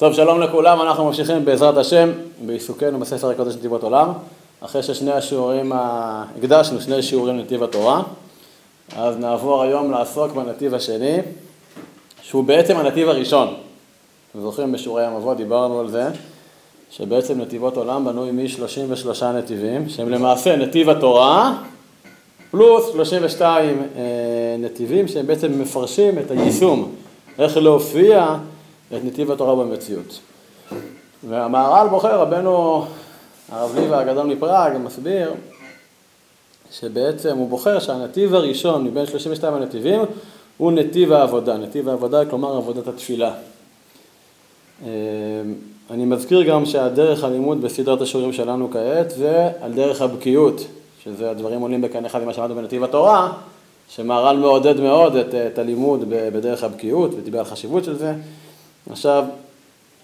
טוב, שלום לכולם, אנחנו ממשיכים בעזרת השם בעיסוקנו בספר הקודש נתיבות עולם. אחרי ששני השיעורים, הקדשנו שני שיעורים לנתיב התורה, אז נעבור היום לעסוק בנתיב השני, שהוא בעצם הנתיב הראשון. אתם זוכרים בשיעורי המבוא דיברנו על זה, שבעצם נתיבות עולם בנוי מ-33 נתיבים, שהם למעשה נתיב התורה, פלוס 32 אה, נתיבים שהם בעצם מפרשים את היישום, איך להופיע את נתיב התורה במציאות. והמהר"ל בוחר, רבנו הרב ליבה הגדול מפראג, מסביר שבעצם הוא בוחר שהנתיב הראשון מבין 32 הנתיבים הוא נתיב העבודה. נתיב העבודה, כלומר עבודת התפילה. אה, אני מזכיר גם שהדרך הלימוד בסדרת השיעורים שלנו כעת זה על דרך הבקיאות, שזה הדברים עולים בקנה אחד ממה שאמרנו בנתיב התורה, שמהר"ל מעודד מאוד את, את הלימוד בדרך הבקיאות ודיבר על חשיבות של זה. עכשיו,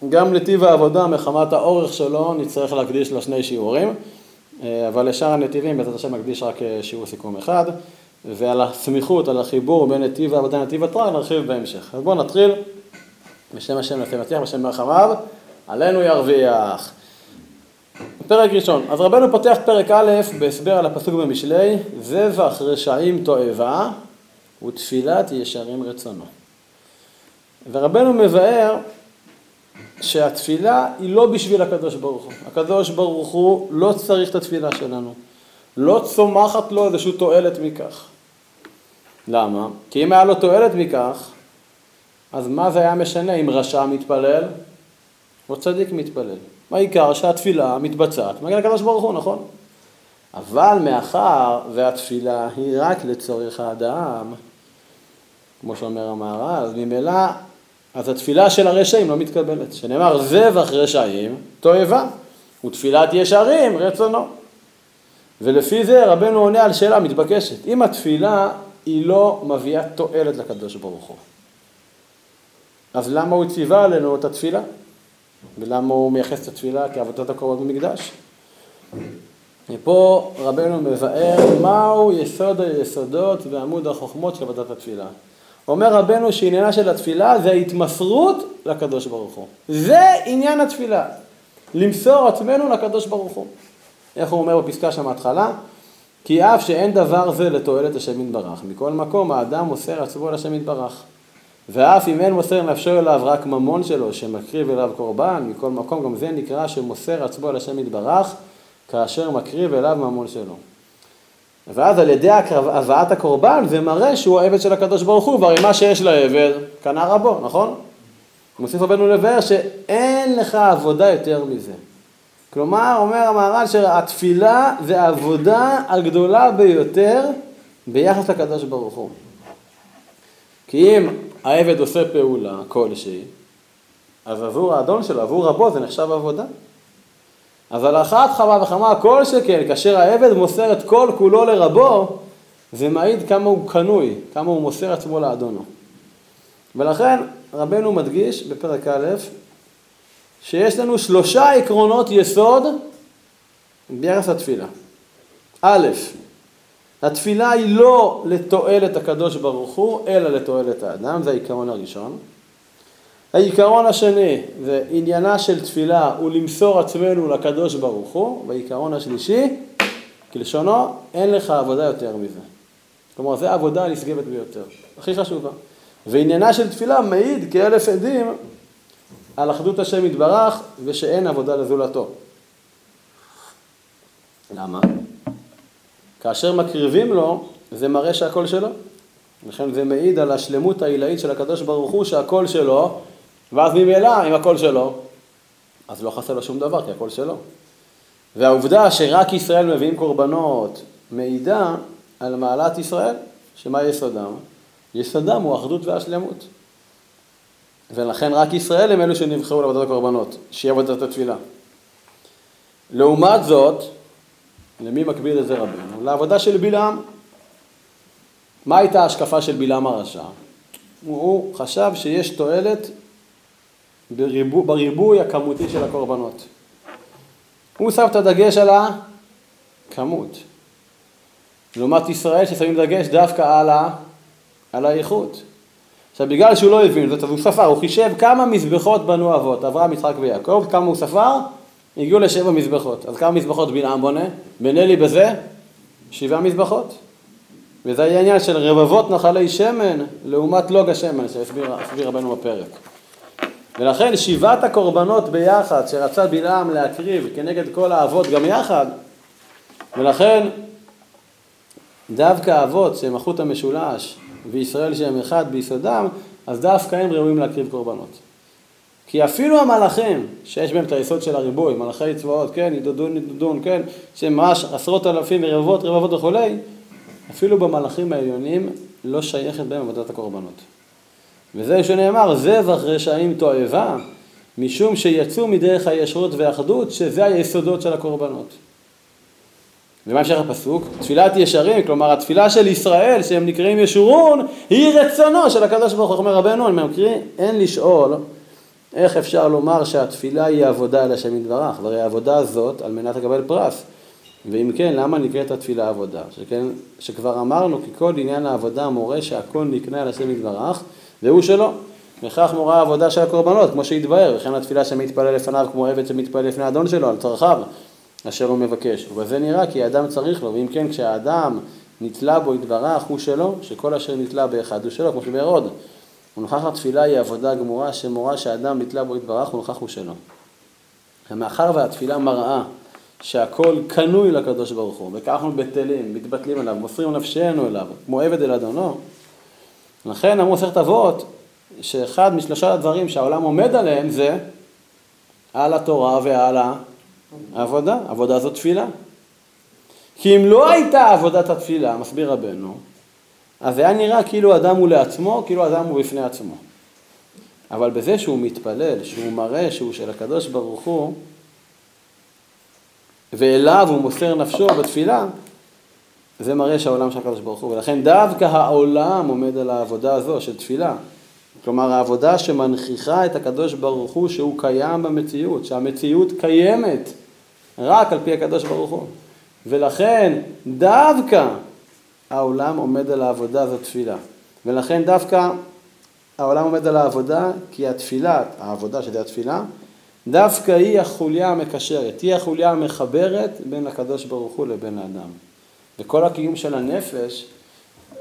גם נתיב העבודה מחמת האורך שלו נצטרך להקדיש לו שני שיעורים, אה, אבל לשאר הנתיבים בעזרת השם נקדיש רק אה, שיעור סיכום אחד, ועל הסמיכות, על החיבור בין נתיב העבודה לנתיב התורה נרחיב בהמשך. אז בואו נתחיל, בשם השם נעשה מצליח, בשם מרחמיו, עלינו ירוויח. פרק ראשון, אז רבנו פותח פרק א' בהסבר על הפסוק במשלי, זבח רשעים תועבה ותפילת ישרים רצונו. ורבנו מבאר שהתפילה היא לא בשביל הקדוש ברוך הוא. הקדוש ברוך הוא לא צריך את התפילה שלנו. לא צומחת לו איזושהי תועלת מכך. למה? כי אם היה לו תועלת מכך, אז מה זה היה משנה אם רשע מתפלל או צדיק מתפלל? העיקר שהתפילה מתבצעת מגיע לקדוש ברוך הוא, נכון? אבל מאחר והתפילה היא רק לצורך האדם, כמו שאומר המהר"ל, ממילא אז התפילה של הרשעים לא מתקבלת, שנאמר זבח רשעים תועבה, ותפילת ישרים רצונו. ולפי זה רבנו עונה על שאלה מתבקשת, אם התפילה היא לא מביאה תועלת לקדוש ברוך הוא, אז למה הוא ציווה עלינו את התפילה? ולמה הוא מייחס את התפילה כעבודת הקרובות במקדש? ופה רבנו מבאר מהו יסוד היסודות ועמוד החוכמות של עבודת התפילה. אומר רבנו שעניינה של התפילה זה ההתמסרות לקדוש ברוך הוא. זה עניין התפילה, למסור עצמנו לקדוש ברוך הוא. איך הוא אומר בפסקה שם ההתחלה? כי אף שאין דבר זה לתועלת השם יתברך, מכל מקום האדם מוסר עצמו לשם יתברך. ואף אם אין מוסר נפשו אליו רק ממון שלו, שמקריב אליו קורבן, מכל מקום גם זה נקרא שמוסר עצמו לשם יתברך, כאשר מקריב אליו ממון שלו. ואז על ידי הבאת הקורבן זה מראה שהוא העבד של הקדוש ברוך הוא, והרי מה שיש לעבד, קנה רבו, נכון? מוסיף רבנו לבאר שאין לך עבודה יותר מזה. כלומר, אומר המהר"ל שהתפילה זה העבודה הגדולה ביותר ביחס לקדוש ברוך הוא. כי אם העבד עושה פעולה כלשהי, אז עבור האדון שלו, עבור רבו, זה נחשב עבודה. אז על אחת כמה וכמה כל שכן, כאשר העבד מוסר את כל כולו לרבו, זה מעיד כמה הוא קנוי, כמה הוא מוסר עצמו לאדונו. ולכן רבנו מדגיש בפרק א', שיש לנו שלושה עקרונות יסוד ביחס לתפילה. א', התפילה היא לא לתועלת הקדוש ברוך הוא, אלא לתועלת האדם, זה העיקרון הראשון. העיקרון השני זה עניינה של תפילה הוא למסור עצמנו לקדוש ברוך הוא, והעיקרון השלישי, כלשונו, אין לך עבודה יותר מזה. כלומר, זו העבודה הנשגבת ביותר, הכי חשובה. ועניינה של תפילה מעיד כאלף עדים על אחדות השם יתברך ושאין עבודה לזולתו. למה? כאשר מקריבים לו, זה מראה שהכל שלו. לכן זה מעיד על השלמות העילאית של הקדוש ברוך הוא שהכל שלו, ואז ממילא, אם הכל שלו, אז לא חסר לו שום דבר, כי הכל שלו. והעובדה שרק ישראל מביאים קורבנות מעידה על מעלת ישראל, שמה יסודם? יסודם הוא אחדות והשלמות. ולכן רק ישראל הם אלו שנבחרו לעבודת הקורבנות, שיהיה עבודת התפילה. לעומת זאת, למי מקביל את זה רבינו? לעבודה של בלעם. מה הייתה ההשקפה של בלעם הרשע? הוא חשב שיש תועלת בריבו, בריבוי הכמותי של הקורבנות. הוא שם את הדגש על הכמות. לעומת ישראל ששמים דגש דווקא על, ה, על האיכות. עכשיו בגלל שהוא לא הבין זאת, אז הוא ספר, הוא חישב כמה מזבחות בנו אבות, אברהם, יצחק ויעקב, כמה הוא ספר? הגיעו לשבע מזבחות. אז כמה מזבחות בלעם בונה? בן אלי בזה? שבעה מזבחות. וזה היה עניין של רבבות נחלי שמן לעומת לוג השמן, שהסביר רבנו בפרק. ולכן שבעת הקורבנות ביחד שרצה בלעם להקריב כנגד כל האבות גם יחד, ולכן דווקא האבות שהם החוט המשולש וישראל שהם אחד ביסודם, אז דווקא הם ראויים להקריב קורבנות. כי אפילו המלאכים, שיש בהם את היסוד של הריבוי, מלאכי צבאות, כן, ידודון, ידודון, כן, שהם ממש עשרות אלפים ורבבות, רבבות וכולי, אפילו במלאכים העליונים לא שייכת בהם עבודת הקורבנות. וזה שנאמר, זבח רשעים תועבה, משום שיצאו מדרך הישרות והאחדות, שזה היסודות של הקורבנות. ומה המשך הפסוק? תפילת ישרים, כלומר התפילה של ישראל, שהם נקראים ישורון, היא רצונו של הקדוש ברוך הוא, אומר רבנו, אני מקריא, אין לשאול איך אפשר לומר שהתפילה היא עבודה אל השם יתברך, והרי העבודה הזאת על מנת לקבל פרס. ואם כן, למה נקראת התפילה עבודה? שכן, שכבר אמרנו כי כל עניין העבודה מורה שהכל נקנה על השם יתברך, והוא שלו. וכך מורה העבודה של הקורבנות, כמו שהתבהר, וכן התפילה שמתפלל לפניו כמו עבד שמתפלל לפני אדון שלו, על צרכיו, אשר הוא מבקש. ובזה נראה כי האדם צריך לו, ואם כן, כשהאדם נתלה בו יתברך, הוא שלו, שכל אשר נתלה באחד הוא שלו, כמו שבאר עוד. ונוכח התפילה היא עבודה גמורה שמורה שהאדם נתלה בו יתברך ונוכח הוא שלו. ומאחר והתפילה מראה שהכל קנוי לקדוש ברוך הוא, וכך אנחנו בטלים, מתבטלים עליו, מוסרים נפשנו אליו, כמו עבד אל אדונו, לכן אמרו מסכת אבות, שאחד משלושה הדברים שהעולם עומד עליהם זה על התורה ועל העבודה. עבודה זו תפילה. כי אם לא הייתה עבודת התפילה, מסביר רבנו, אז היה נראה כאילו אדם הוא לעצמו, כאילו אדם הוא בפני עצמו. אבל בזה שהוא מתפלל, שהוא מראה שהוא של הקדוש ברוך הוא, ואליו הוא מוסר נפשו בתפילה, זה מראה שהעולם של הקדוש ברוך הוא, ולכן דווקא העולם עומד על העבודה הזו של תפילה. כלומר העבודה שמנכיחה את הקדוש ברוך הוא שהוא קיים במציאות, שהמציאות קיימת רק על פי הקדוש ברוך הוא. ולכן דווקא העולם עומד על העבודה הזו תפילה. ולכן דווקא העולם עומד על העבודה כי התפילה, העבודה שזה התפילה, דווקא היא החוליה המקשרת, היא החוליה המחברת בין הקדוש ברוך הוא לבין האדם. וכל הקיום של הנפש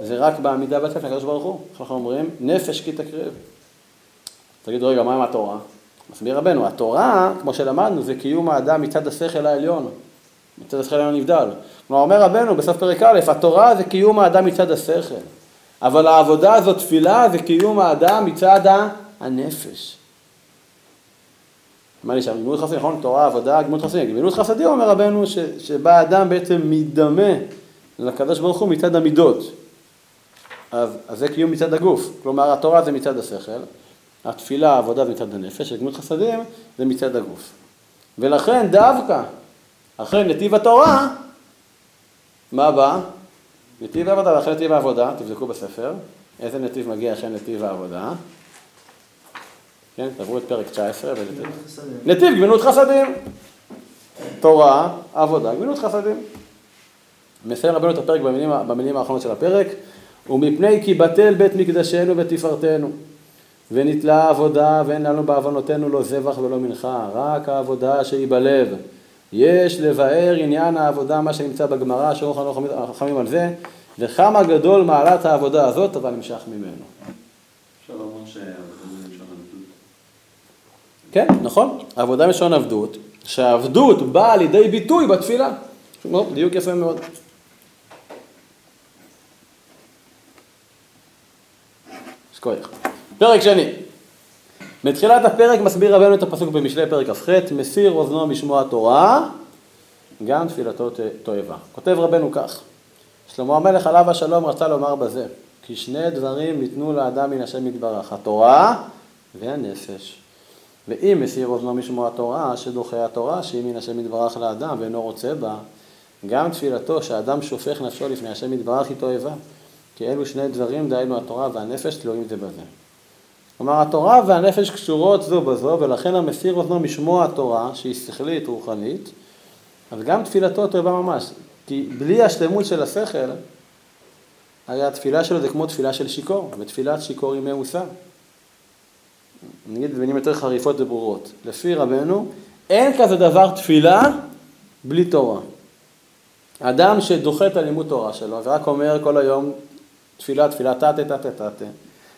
זה רק בעמידה בתפן הקדוש ברוך הוא. אנחנו אומרים? נפש כי תקריב. תגידו רגע, מה עם התורה? מסביר רבנו, התורה, כמו שלמדנו, זה קיום האדם מצד השכל העליון. מצד השכל העליון נבדל. כלומר, אומר רבנו בסוף פרק א', התורה זה קיום האדם מצד השכל. אבל העבודה הזאת, תפילה, זה קיום האדם מצד הנפש. מה שם, גמילות חסדים, נכון? תורה, עבודה, גמילות חסדים. גמילות חסדים אומר רבנו ש, שבה האדם בעצם מדמה לקדוש ברוך הוא מצד המידות. אז, אז זה קיום מצד הגוף. כלומר, התורה זה מצד השכל, התפילה, העבודה זה מצד הנפש, וגמילות חסדים זה מצד הגוף. ולכן דווקא אחרי נתיב התורה, מה בא? נתיב העבודה, ואחרי נתיב העבודה, תבדקו בספר, איזה נתיב מגיע אחרי נתיב העבודה. כן, תעברו את פרק 19. נתיב גמילות חסדים. תורה, עבודה, גמילות חסדים. מסיים רבנו את הפרק במילים, במילים האחרונות של הפרק, ומפני כי בטל בית מקדשנו ותפארתנו, ונתלה עבודה ואין לנו בעוונותינו לא זבח ולא מנחה, רק העבודה שהיא בלב. יש לבאר עניין העבודה, מה שנמצא בגמרא, לנו חכמים על זה, וכמה גדול מעלת העבודה הזאת, אבל נמשך ממנו. אפשר לומר שהעבודה מלשון עבדות. כן, נכון, עבודה מלשון עבדות, שהעבדות באה לידי ביטוי בתפילה. דיוק יפה מאוד. שכוח. פרק שני. מתחילת הפרק מסביר רבנו את הפסוק במשלי פרק כ"ח, מסיר אוזנו משמוע תורה, גם תפילתו תועבה. כותב רבנו כך, שלמה המלך עליו השלום רצה לומר בזה, כי שני דברים ניתנו לאדם מן השם יתברך, התורה והנפש. ואם מסיר אוזנו משמוע תורה, שדוחה התורה, שהיא מן השם יתברך לאדם ואינו רוצה בה, גם תפילתו שהאדם שופך נפשו לפני השם יתברך היא תועבה. כי אלו שני דברים, דהיינו התורה והנפש, תלויים זה בזה. כלומר, התורה והנפש קשורות זו בזו, ולכן המסיר אוזנו משמוע התורה, שהיא שכלית, רוחנית, אז גם תפילתו טובה ממש. כי בלי השלמות של השכל, הרי התפילה שלו זה כמו תפילה של שיכור, ותפילת שיכור היא מאוסה. נגיד במילים יותר חריפות וברורות. לפי רבנו, אין כזה דבר תפילה בלי תורה. אדם שדוחה את הלימוד תורה שלו ורק אומר כל היום תפילה, תפילה, תתה, תתה, תתה.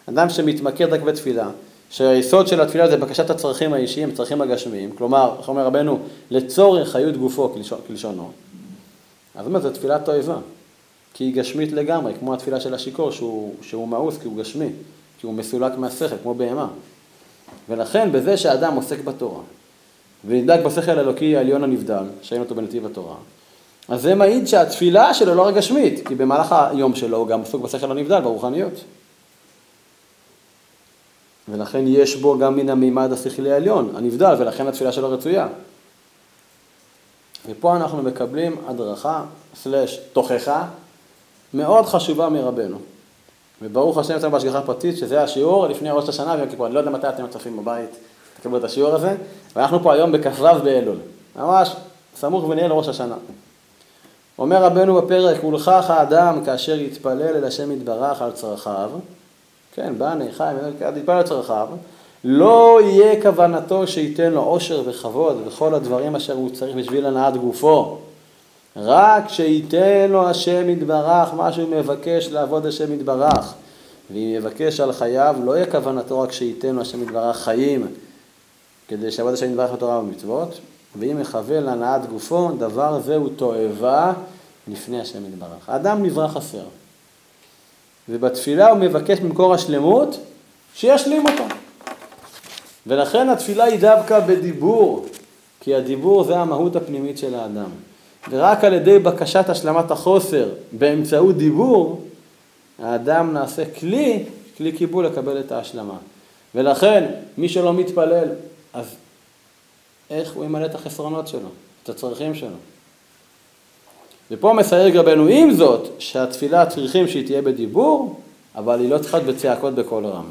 אדם שמתמקד רק בתפילה, שהיסוד של התפילה זה בקשת הצרכים האישיים, הצרכים הגשמיים, כלומר, איך אומר רבנו, לצורך חיות גופו כלשונו. אז אומרת, זו תפילת תועבה, כי היא גשמית לגמרי, כמו התפילה של השיכור, שהוא, שהוא מאוס כי הוא גשמי, כי הוא מסולק מהשכל, כמו בהמה. ולכן, בזה שאדם עוסק בתורה, ונדלק בשכל האלוקי העליון הנבדל, שאין אותו בנתיב התורה, אז זה מעיד שהתפילה שלו לא רק כי במהלך היום שלו הוא גם עסוק בשכל הנבדל, ברוחניות. ולכן יש בו גם מן המימד השכלי העליון, הנבדל, ולכן התפילה שלו רצויה. ופה אנחנו מקבלים הדרכה, סלש תוכחה, מאוד חשובה מרבנו. וברוך השם יצא בהשגחה פרטית, שזה השיעור לפני ראש השנה ויום כיפור. אני לא יודע מתי אתם צופים בבית, תקבלו את השיעור הזה. ואנחנו פה היום בכ"ו באלול, ממש סמוך ונהיה לראש השנה. אומר רבנו בפרק, ולכך האדם כאשר יתפלל אל השם יתברך על צרכיו, כן, בני, חי, יתפלל על צרכיו, לא יהיה כוונתו שייתן לו עושר וכבוד וכל הדברים אשר הוא צריך בשביל הנעת גופו. רק שייתן לו השם יתברך מה שהוא מבקש לעבוד השם יתברך. ואם יבקש על חייו, לא יהיה כוונתו רק שייתן לו השם יתברך חיים, כדי שיעבוד השם יתברך בתורה ובמצוות, ואם יכוון להנעת גופו, דבר זה הוא תועבה לפני השם יתברך. האדם נברא חסר. ובתפילה הוא מבקש ממקור השלמות, שישלים אותו. ולכן התפילה היא דווקא בדיבור, כי הדיבור זה המהות הפנימית של האדם. ורק על ידי בקשת השלמת החוסר באמצעות דיבור, האדם נעשה כלי, כלי קיבול לקבל את ההשלמה. ולכן, מי שלא מתפלל, אז איך הוא ימלא את החסרונות שלו, את הצרכים שלו? ופה מסייג רבנו עם זאת, שהתפילה צריכים שהיא תהיה בדיבור, אבל היא לא צריכה להיות בצעקות בקול רם.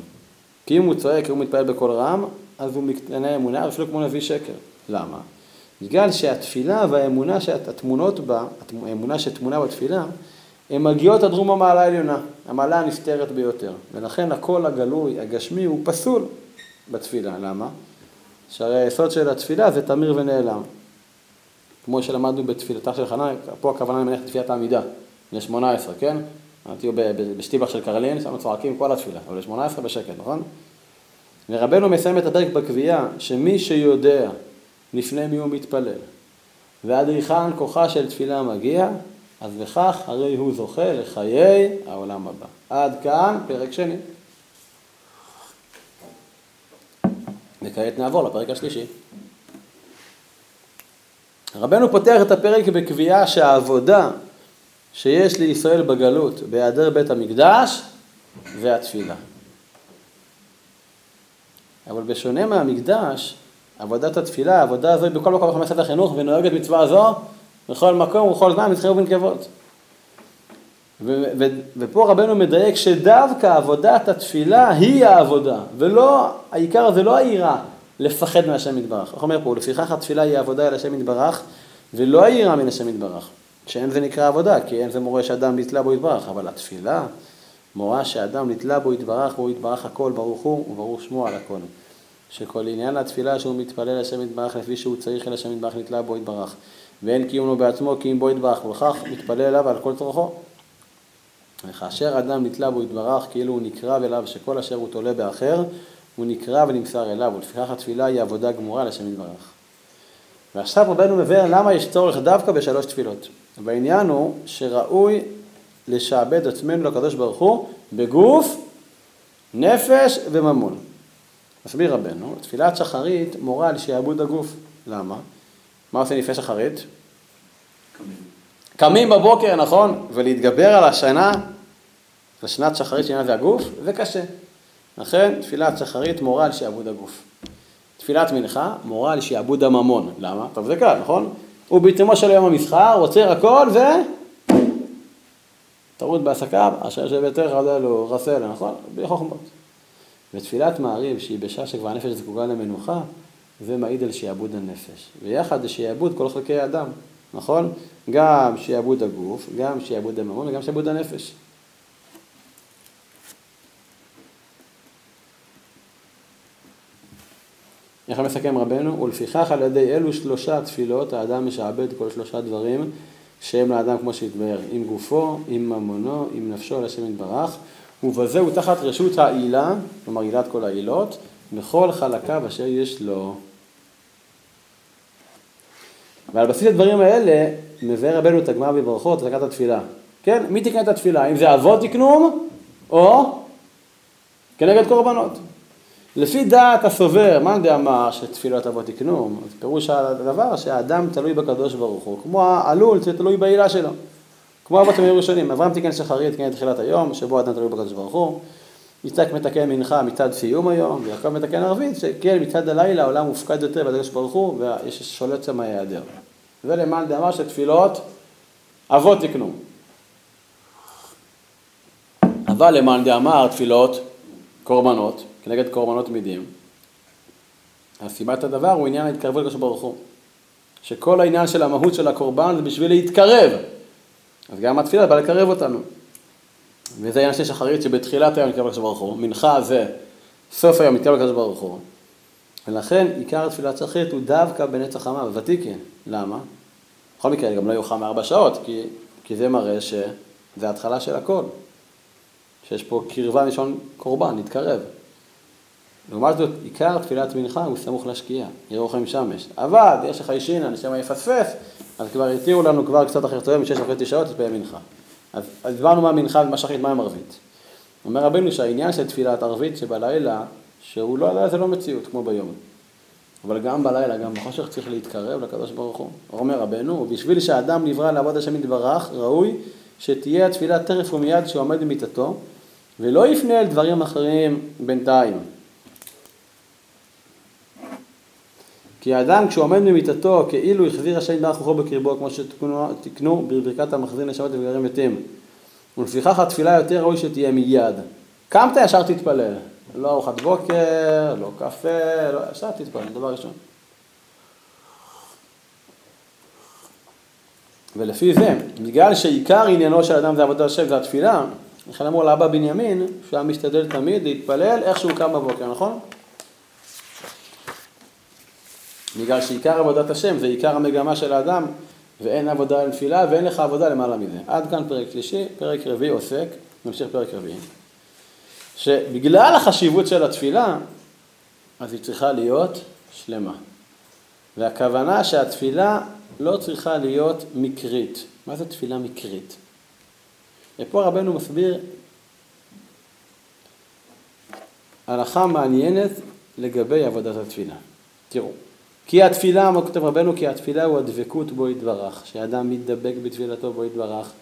כי אם הוא צועק, הוא מתפלל בקול רם, אז הוא מקטנה אמונה, אפילו כמו נביא שקר. למה? בגלל שהתפילה והאמונה שהתמונות בה, האמונה שטמונה בתפילה, הן מגיעות עד רום המעלה העליונה, המעלה הנסתרת ביותר. ולכן הקול הגלוי, הגשמי, הוא פסול בתפילה. למה? שהרי היסוד של התפילה זה תמיר ונעלם. כמו שלמדנו בתפילתה של חנה, פה הכוונה למניח תפילת העמידה, בני 18, כן? אמרתי בשטיבח של קרלין, שם צועקים כל התפילה, אבל ל-18 בשקט, נכון? ורבנו מסיים את הפרק בקביעה שמי שיודע לפני מי הוא מתפלל, ועד היכן כוחה של תפילה מגיע, אז בכך הרי הוא זוכה לחיי העולם הבא. עד כאן פרק שני. וכעת נעבור לפרק השלישי. רבנו פותח את הפרק בקביעה שהעבודה שיש לישראל בגלות בהיעדר בית המקדש זה התפילה. אבל בשונה מהמקדש, עבודת התפילה, העבודה הזו היא בכל מקום ספר החינוך ונוהגת מצווה זו בכל מקום ובכל זמן בזכיר ובנקבות. ופה רבנו מדייק שדווקא עבודת התפילה היא העבודה, ולא, העיקר זה לא היראה לפחד מהשם יתברך. איך אומר פה, לפיכך התפילה היא העבודה אל השם יתברך, ולא היראה מן השם יתברך. שאין זה נקרא עבודה, כי אין זה מורה שאדם נתלה בו יתברך, אבל התפילה מורה שאדם נתלה בו יתברך, והוא יתברך הכל, ברוך הוא, וברוך שמו על הכל. שכל עניין התפילה שהוא מתפלל לשם יתברך לפי שהוא צריך אל השם יתברך נתלה בו יתברך. ואין קיום לו בעצמו כי אם בו יתברך, ולכך מתפלל אליו על כל צורכו. וכאשר אדם נתלה בו יתברך, כאילו הוא נקרב אליו שכל אשר הוא תולה באחר, הוא נקרא ונמסר אליו, ולפיכך התפילה היא עבודה גמורה לשם יתברך. ועכשיו רבנו מבאר למה יש צורך דווקא בשלוש תפילות. והעניין הוא שראוי לשעבד עצמנו לקדוש ברוך הוא בגוף, נפש וממון. מסביר רבנו, תפילת שחרית מורה על שעבוד הגוף. למה? מה עושה לפני שחרית? קמים. קמים בבוקר, נכון? ולהתגבר על השנה, לשנת שחרית שעניין זה הגוף, זה קשה. לכן תפילת שחרית מורה על שעבוד הגוף. תפילת מנחה מורה על שעבוד הממון. למה? טוב, זה קל, נכון? הוא בעיצומו של יום המסחר, עוצר הכל ו... טרוד בעסקיו, אשר שביתך עודה לו רסל, נכון? בלי חוכמות. ותפילת מעריב, שהיא בשעה שכבר הנפש זקוקה למנוחה, זה מעיד על שיעבוד הנפש. ויחד זה שיעבוד כל חלקי האדם, נכון? גם שיעבוד הגוף, גם שיעבוד הממון וגם שיעבוד הנפש. איך מסכם רבנו? ולפיכך על ידי אלו שלושה תפילות האדם משעבד כל שלושה דברים שהם לאדם כמו שהתבאר, עם גופו, עם ממונו, עם נפשו, על השם יתברך, ובזה הוא תחת רשות העילה, כלומר עילת כל העילות, בכל חלקיו אשר יש לו. ועל בסיס הדברים האלה מבאר רבנו את הגמרא בברכות, זקת התפילה. כן, מי תקנה את התפילה? אם זה אבות תקנום, או כנגד קורבנות. לפי דעת הסובר, מאן דאמר שתפילות אבות תקנום, אז פירוש הדבר שהאדם תלוי בקדוש ברוך הוא, כמו העלול שתלוי בעילה שלו. כמו אבות המאיר ראשונים, אברהם תיקן שחרית, תיקן את תחילת היום, שבו האדם תלוי בקדוש ברוך הוא. יצחק מתקן מנחה מצד סיום היום, ויעקב מתקן ערבית, שכן מצד הלילה העולם מופקד יותר בקדוש ברוך הוא, ויש שולט שם ההיעדר. ולמאן דאמר שתפילות אבות תקנו. אבל למאן דאמר תפילות קורבנות, כנגד קורבנות תמידים. אז סיבת הדבר הוא עניין ההתקרבות לקדוש ברוך הוא. שכל העניין של המהות של הקורבן זה בשביל להתקרב. אז גם התפילה באה לקרב אותנו. וזה העניין של שחרית שבתחילת היום מתקרב לקדוש ברוך הוא, מנחה זה סוף היום מתקרב לקדוש ברוך הוא. ולכן עיקר התפילת שחרית הוא דווקא בנצח חמה, בוותיקין. למה? בכל מקרה גם לא יאוחר מארבע שעות, כי, כי זה מראה שזה ההתחלה של הכל. שיש פה קרבה מלשון קורבן, להתקרב. לעומת זאת, עיקר תפילת מנחה הוא סמוך לשקיעה, יראה לכם שמש. אבל יש לך אישינן, נשמה יפספס, אז כבר התירו לנו כבר קצת אחרי צהריים, משש וחצי שעות, להתפלל מנחה. אז הסברנו מה מנחה ומה שחרית, מה עם ערבית. אומר רבנו שהעניין של תפילת ערבית שבלילה, שהוא לא, זה לא מציאות כמו ביום. אבל גם בלילה, גם בחושך צריך להתקרב לקדוש ברוך הוא. אומר רבנו, בשביל שהאדם נברא לעבוד השם יתברך, ראוי שתהיה התפילה טרף ומיד שעומד במיטתו, ולא יפנה אל דברים אחרים בינתיים. כי האדם כשהוא עומד במיטתו כאילו החזיר השם יתברך רוחו בקרבו כמו שתקנו בברכת המחזיר נשמות וגרים מתים. ולפיכך התפילה יותר ראוי שתהיה מיד. קמת ישר תתפלל. לא ארוחת בוקר, לא קפה, לא, ישר תתפלל, דבר ראשון. ולפי זה, בגלל שעיקר עניינו של אדם זה עבודת השם, זה התפילה, לכן אמרו לאבא בנימין, שהוא היה משתדל תמיד להתפלל איך שהוא קם בבוקר, נכון? בגלל שעיקר עבודת השם זה עיקר המגמה של האדם, ואין עבודה לתפילה ואין לך עבודה למעלה מזה. עד כאן פרק שלישי, פרק רביעי עוסק, נמשיך פרק רביעי. שבגלל החשיבות של התפילה, אז היא צריכה להיות שלמה. והכוונה שהתפילה לא צריכה להיות מקרית. מה זה תפילה מקרית? ופה רבנו מסביר הלכה מעניינת לגבי עבודת התפילה. תראו, כי התפילה, מה כותב רבנו? כי התפילה הוא הדבקות בו יתברך, שאדם מתדבק בתפילתו בו יתברך.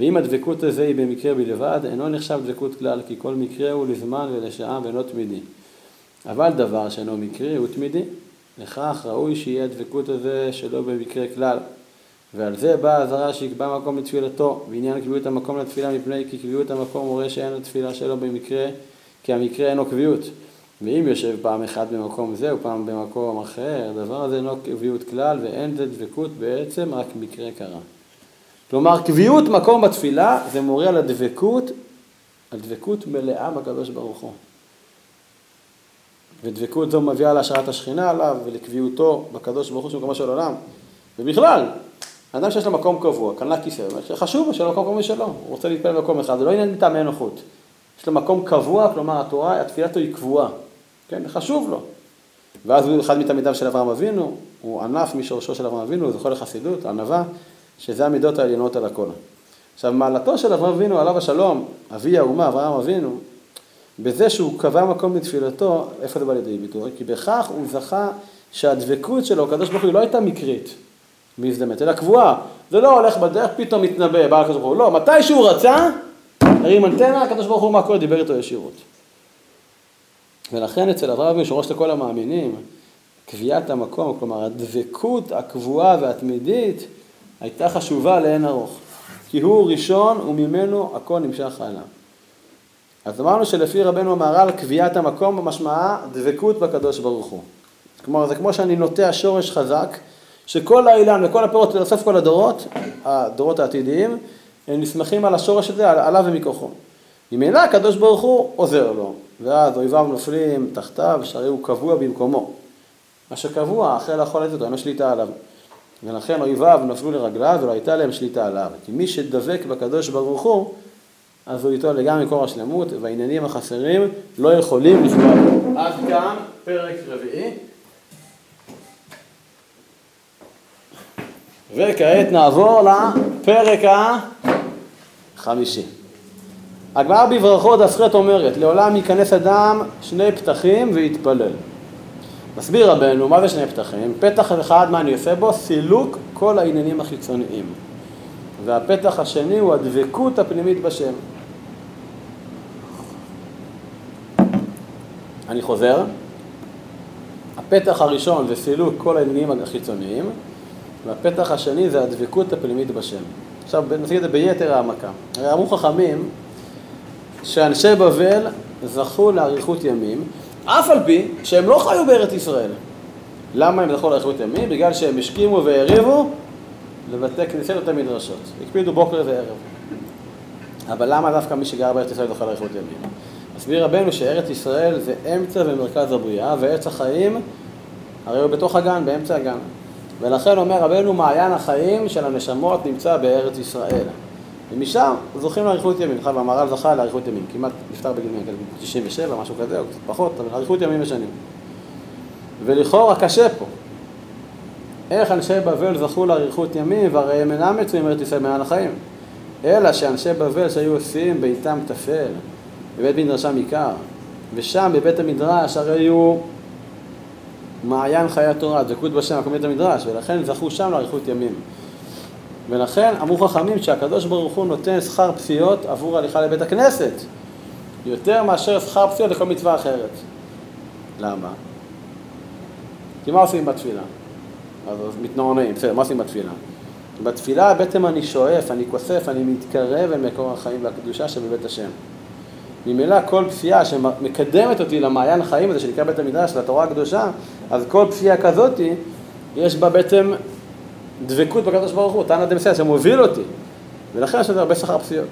ואם הדבקות הזה היא במקרה בלבד, אינו נחשב דבקות כלל, כי כל מקרה הוא לזמן ולשעה ואינו תמידי. אבל דבר שאינו מקרי הוא תמידי. לכך ראוי שיהיה הדבקות הזה שלא במקרה כלל. ועל זה באה האזהרה שיקבע מקום לתפילתו, בעניין קביעות המקום לתפילה מפני כי קביעות המקום מורה שאין התפילה שלו במקרה, כי המקרה אינו קביעות. ואם יושב פעם אחת במקום זה ופעם במקום אחר, הדבר הזה אינו קביעות כלל ואין זה דבקות בעצם, רק מקרה קרה. כלומר, קביעות מקום בתפילה זה מורה על הדבקות, על דבקות מלאה בקדוש ברוך הוא. ודבקות זו מביאה להשארת השכינה עליו ולקביעותו בקדוש ברוך הוא שהוא מקומו של עולם. ובכלל, אדם שיש לו מקום קבוע, קנה כיסא, חשוב שיהיה לו מקום קבוע משלו, הוא רוצה להתפלל במקום אחד, זה לא עניין מטעמי נוחות. יש לו מקום קבוע, כלומר התורה, התפילה שלו היא קבועה, כן, חשוב לו. ואז הוא אחד מתלמידיו של אברהם אבינו, הוא ענף משורשו של אברהם אבינו, הוא זוכה לחסידות, ענווה, שזה המידות העליונות על הכל. עכשיו, מעלתו של אברהם אבינו, עליו השלום, אבי האומה, אברהם אבינו, בזה שהוא קבע מקום לתפילתו, איפה זה בא לידי ביטוי? כי בכך הוא זכה שהדבקות שלו, הקדוש ברוך הוא, לא הייתה מקרית, מזדמנת, אלא קבועה. זה לא הולך בדרך, פתאום מתנבא, בא הקדוש ברוך הוא. לא, מתי שהוא רצה, הרים אנטנה, הקדוש ברוך הוא מהכל דיבר איתו ישירות. ולכן אצל אבינו, שראש לכל המאמינים, קביעת המקום, כלומר הדבקות הקבועה והתמידית, הייתה חשובה לאין ארוך. כי הוא ראשון וממנו הכל נמשך הלאה. אז אמרנו שלפי רבנו המהר"ל קביעת המקום במשמעה דבקות בקדוש ברוך הוא. כלומר זה כמו שאני נוטע שורש חזק, שכל האילן וכל הפירות לסוף כל הדורות, הדורות העתידיים, הם נסמכים על השורש הזה, עליו ומכוחו. ממילא הקדוש ברוך הוא עוזר לו, ואז אויביו נופלים תחתיו, שהרי הוא קבוע במקומו. מה שקבוע, אחרי לאכול את זה, אין לו שליטה עליו. ולכן אויביו נפלו לרגליו ולא הייתה להם שליטה עליו. כי מי שדבק בקדוש ברוך הוא, אז הוא איתו לגמרי מקור השלמות, והעניינים החסרים לא יכולים לפגוע בו. עד כאן פרק רביעי. וכעת נעבור לפרק החמישי. הגמרא בברכות דף ח' אומרת, לעולם ייכנס אדם שני פתחים ויתפלל. מסביר רבנו, מה זה שני פתחים? פתח אחד, מה אני עושה בו? סילוק כל העניינים החיצוניים. והפתח השני הוא הדבקות הפנימית בשם. אני חוזר, הפתח הראשון זה סילוק כל העניינים החיצוניים, והפתח השני זה הדבקות הפנימית בשם. עכשיו נציג את זה ביתר העמקה. הרי אמרו חכמים שאנשי בבל זכו לאריכות ימים, אף על פי שהם לא חיו בארץ ישראל. למה הם זכו לאריכות ימים? בגלל שהם השכימו והריבו לבתי כנסיות ובתי מדרשות. הקפידו בוקר וערב. אבל למה דווקא מי שגר בארץ ישראל זוכה לאריכות ימים? מסביר רבנו שארץ ישראל זה אמצע ומרכז הבריאה, ועץ החיים הרי הוא בתוך הגן, באמצע הגן. ולכן אומר רבנו, מעיין החיים של הנשמות נמצא בארץ ישראל. ומשם זוכים לאריכות ימים. בכלל, המהר"ל זכה לאריכות ימים, כמעט נפטר בגיל 97, משהו כזה, או קצת פחות, אבל אריכות ימים ושנים. ולכאורה קשה פה. איך אנשי בבל זכו לאריכות ימים, והרי הם אינם מצויים בארץ ישראל מעיין החיים. אלא שאנשי בבל שהיו עושים ביתם טפל, בבית מדרשם עיקר, ושם בבית המדרש הרי הוא מעיין חיי התורה, דבקות בשם, מקום בית המדרש, ולכן זכו שם לאריכות ימים. ולכן אמרו חכמים שהקדוש ברוך הוא נותן שכר פסיעות עבור הליכה לבית הכנסת, יותר מאשר שכר פסיעות לכל מצווה אחרת. למה? כי מה עושים בתפילה? אז מתנענעים, בסדר, מה עושים בתפילה? בתפילה בעצם אני שואף, אני כוסף, אני מתקרב אל מקור החיים והקדושה שבבית השם. ממילא כל פסיעה שמקדמת אותי למעיין החיים הזה שנקרא בית המדרש, לתורה הקדושה, אז כל פסיעה כזאתי, יש בה בעצם דבקות בקדוש ברוך הוא, תנא דמסייע, שמוביל אותי. ולכן יש לזה הרבה שכר פסיעות.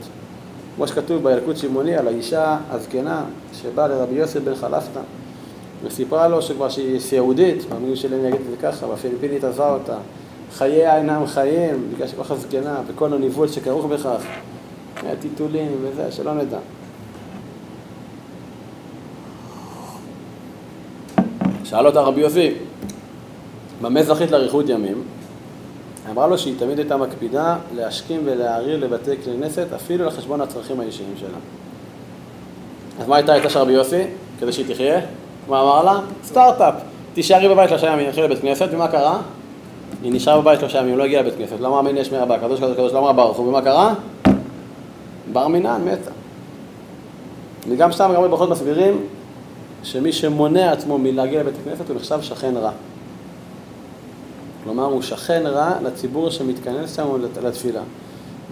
כמו שכתוב בילקוט שמעוני על האישה הזקנה שבאה לרבי יוסף בן חלפתא וסיפרה לו שכבר שהיא סיעודית, במילים שלי אני אגיד את זה ככה, והפיליפינית עזבה אותה, חייה אינם חיים, בגלל שכל כך זקנה, וכל הניבול שכרוך בכך, מהטיטולים וזה, שלא נדע. שאל אותה רבי יוסי, במה זכית לאריכות ימים? אמרה לו שהיא תמיד הייתה מקפידה להשכים ולהעריר לבתי כנסת אפילו לחשבון הצרכים האישיים שלה. אז מה הייתה הייתה של רבי יוסי? כדי שהיא תחיה? מה אמר לה? סטארט-אפ. תישארי בבית שלושה ימים, נתחיל לבית כנסת, ומה קרה? היא נשארה בבית שלושה ימים, לא הגיעה לבית כנסת, לא אמרה יש מרבה, קדוש קדוש קדוש, לא אמרה ברוך הוא, ומה קרה? בר מינן, מתה. וגם שם גם בברכות מסבירים שמי שמונע עצמו מלהגיע לבית הכנסת הוא נחשב שכן רע. כלומר, הוא שכן רע לציבור שמתכנס שם לתפילה.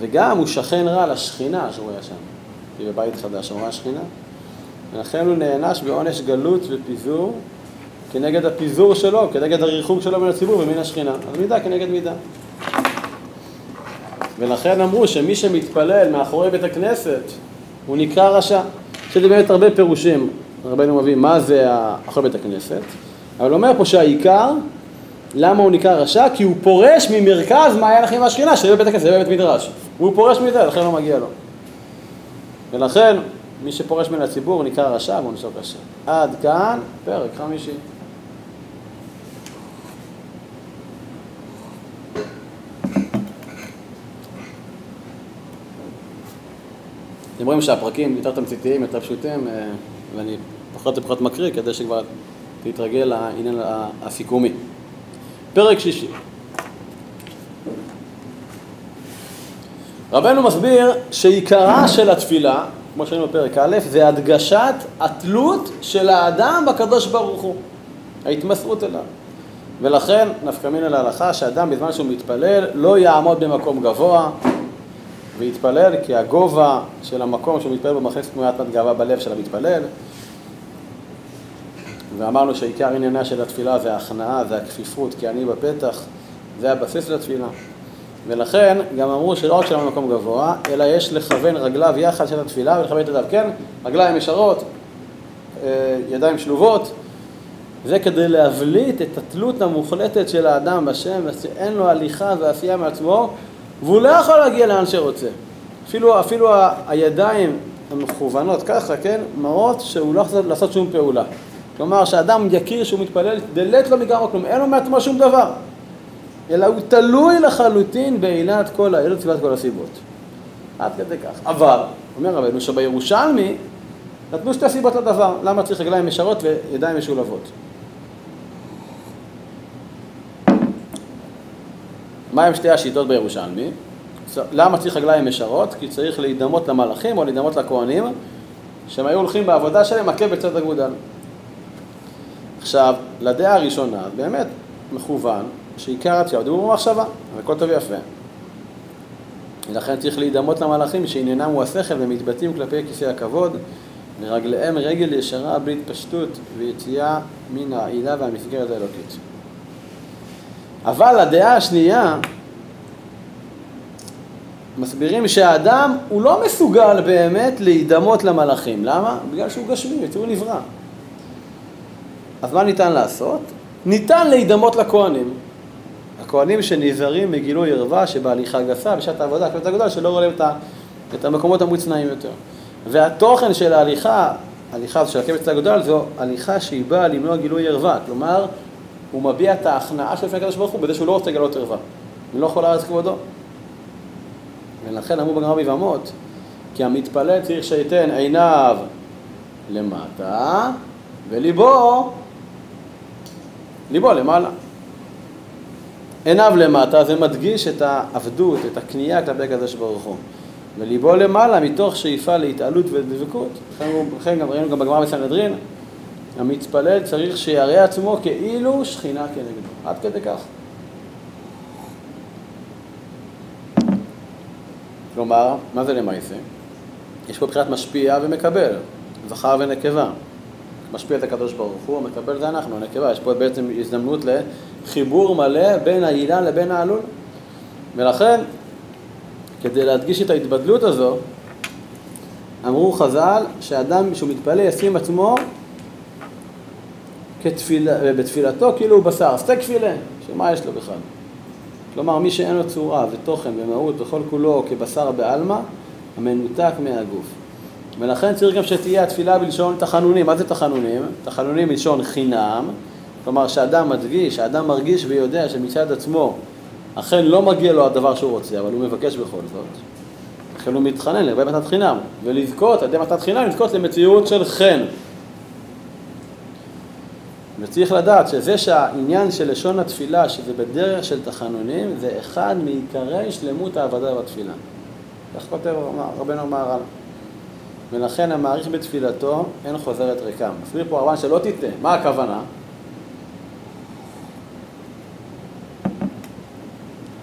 וגם הוא שכן רע לשכינה שהוא היה שם. כי בבית חדש הוא ראה שכינה. ולכן הוא נענש בעונש גלות ופיזור כנגד הפיזור שלו, כנגד הריחוק שלו מן הציבור ומן השכינה. אז מידה כנגד מידה. ולכן אמרו שמי שמתפלל מאחורי בית הכנסת, הוא נקרא רשע. יש לזה באמת הרבה פירושים. רבנו מביא מה זה אחרי בית הכנסת, אבל אומר פה שהעיקר, למה הוא נקרא רשע? כי הוא פורש ממרכז מעיין החיים והשכינה, שזה בית הכנסת, זה בית מדרש. הוא פורש מזה, לכן לא מגיע לו. ולכן, מי שפורש מן הציבור נקרא רשע ועונשו קשה. עד כאן, פרק חמישי. אתם רואים שהפרקים יותר תמציתיים, יותר פשוטים, אה, ואני פחות ופחות מקריא כדי שכבר תתרגל לעניין הסיכומי. פרק שישי. רבנו מסביר שעיקרה של התפילה, כמו שראינו בפרק א', זה הדגשת התלות של האדם בקדוש ברוך הוא, ההתמסרות אליו. ולכן נפקא מינה להלכה שאדם בזמן שהוא מתפלל לא יעמוד במקום גבוה ויתפלל כי הגובה של המקום שהוא מתפלל בו מכניס תנועת גאווה בלב של המתפלל ואמרנו שעיקר עניינה של התפילה זה ההכנעה, זה הכפיפות, כי אני בפתח, זה הבסיס לתפילה. ולכן גם אמרו שלא רק שלנו במקום גבוה, אלא יש לכוון רגליו יחד של התפילה ולכוון את ידיו. כן, רגליים ישרות, אה, ידיים שלובות, זה כדי להבליט את התלות המוחלטת של האדם בשם, שאין לו הליכה ועשייה מעצמו, והוא לא יכול להגיע לאן שרוצה. אפילו, אפילו הידיים המכוונות ככה, כן, מראות שהוא לא יכול לעשות שום פעולה. כלומר, שאדם יכיר שהוא מתפלל, דלת לא מגרם כלום, אין לו מעצמו שום דבר. אלא הוא תלוי לחלוטין בעילת כל העילות וסביבת כל הסיבות. עד כדי כך. אבל, אומר רבנו שבירושלמי נתנו שתי סיבות לדבר, למה צריך רגליים ישרות וידיים משולבות. מה הם שתי השיטות בירושלמי? למה צריך רגליים ישרות? כי צריך להידמות למלאכים או להידמות לכהנים שהם היו הולכים בעבודה שלהם עקב בצד אגודל. עכשיו, לדעה הראשונה, באמת מכוון, שעיקר התפילה הוא במחשבה, והכל טוב ויפה. ולכן צריך להידמות למלאכים שעניינם הוא השכל ומתבטאים כלפי כיסא הכבוד, ורגליהם רגל ישרה בלי התפשטות ויציאה מן העילה והמסגרת האלוקית. אבל הדעה השנייה, מסבירים שהאדם הוא לא מסוגל באמת להידמות למלאכים. למה? בגלל שהוא גשמי, הוא נברא. אז מה ניתן לעשות? ניתן להידמות לכהנים. הכהנים שנזהרים מגילוי ערווה שבהליכה גסה, בשעת העבודה, כבוד הגדול, שלא רואים את, ה, את המקומות המוצנעים יותר. והתוכן של ההליכה, הליכה של עקבת הגדול, זו הליכה שהיא באה למנוע גילוי ערווה. כלומר, הוא מביע את ההכנעה של לפני הקדוש ברוך הוא בזה שהוא לא רוצה לגלות ערווה. הוא לא יכול לארץ כבודו. ולכן אמרו בגמרא ביבמות, כי המתפלל צריך שייתן עיניו למטה וליבו, ליבו למעלה. עיניו למטה זה מדגיש את העבדות, את הכניעה כלפי הקדוש ברוך הוא. וליבו למעלה מתוך שאיפה להתעלות ודבקות. לכן גם ראינו גם בגמרא בסנהדרין, המתפלל צריך שיראה עצמו כאילו שכינה כנגדו. עד כדי כך. כלומר, מה זה למעשה? יש פה בחינת משפיע ומקבל, זכר ונקבה. משפיע את הקדוש ברוך הוא, המקבל זה אנחנו, הנקבה. יש פה בעצם הזדמנות לחיבור מלא בין האילן לבין העלול. ולכן, כדי להדגיש את ההתבדלות הזו, אמרו חז"ל שאדם שהוא מתפלל ישים עצמו כתפילה, בתפילתו כאילו הוא בשר, סטייק פילה, שמה יש לו בכלל? כלומר, מי שאין לו צורה ותוכן ומהות וכל כולו כבשר בעלמא, המנותק מהגוף. ולכן צריך גם שתהיה התפילה בלשון תחנונים. מה זה תחנונים? תחנונים מלשון חינם, כלומר שאדם מדגיש, שאדם מרגיש ויודע שמצד עצמו אכן לא מגיע לו הדבר שהוא רוצה, אבל הוא מבקש בכל זאת. לכן הוא מתחנן לגבי מתת חינם, ולזכות, על ידי מתת חינם, לזכות למציאות של חן. וצריך לדעת שזה שהעניין של לשון התפילה, שזה בדרך של תחנונים, זה אחד מעיקרי שלמות העבודה בתפילה. כך כותב רבנו מהר"ל. ולכן המעריך בתפילתו אין חוזרת ריקם. מסביר פה הרבן שלא תטעה, מה הכוונה?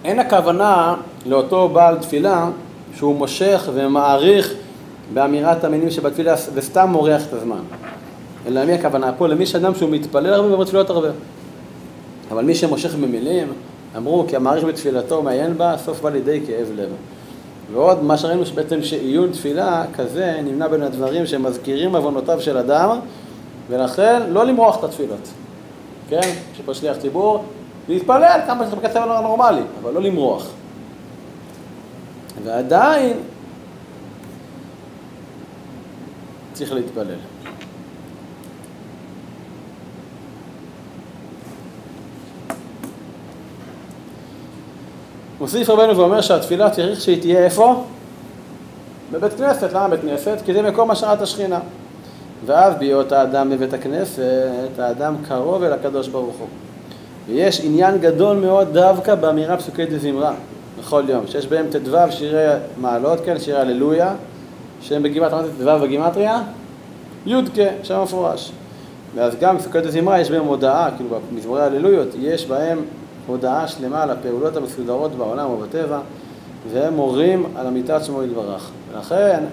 אין הכוונה לאותו בעל תפילה שהוא מושך ומעריך באמירת המינים שבתפילה וסתם מורח את הזמן. אלא מי הכוונה פה? למי שאדם שהוא מתפלל הרבה ואומר תפילות הרבה. אבל מי שמושך במילים, אמרו כי המעריך בתפילתו מעיין בה, סוף בא לידי כאב לב. ועוד מה שראינו שבעצם שעיון תפילה כזה נמנע בין הדברים שמזכירים עוונותיו של אדם, ולכן לא למרוח את התפילות. כן? יש פה שליח ציבור, להתפלל כמה שאתה בקצב הנורמלי, אבל לא למרוח. ועדיין צריך להתפלל. מוסיף רבנו ואומר שהתפילה צריך שהיא תהיה איפה? בבית כנסת. למה בית כנסת? כי זה מקום השראת השכינה. ואז בהיות האדם בבית הכנסת, האדם קרוב אל הקדוש ברוך הוא. ויש עניין גדול מאוד דווקא באמירה פסוקי דזמרה בכל יום, שיש בהם ט"ו שירי מעלות, כן, שירי הללויה, שהם בגימטריה, ט"ו בגימטריה, יודקה, שם מפורש. ואז גם בפסוקי דזמרה יש בהם הודעה, כאילו במזמורי הללויות, יש בהם הודעה שלמה על הפעולות המסודרות בעולם ובטבע, והם מורים על אמיתת שמו יתברך. ולכן,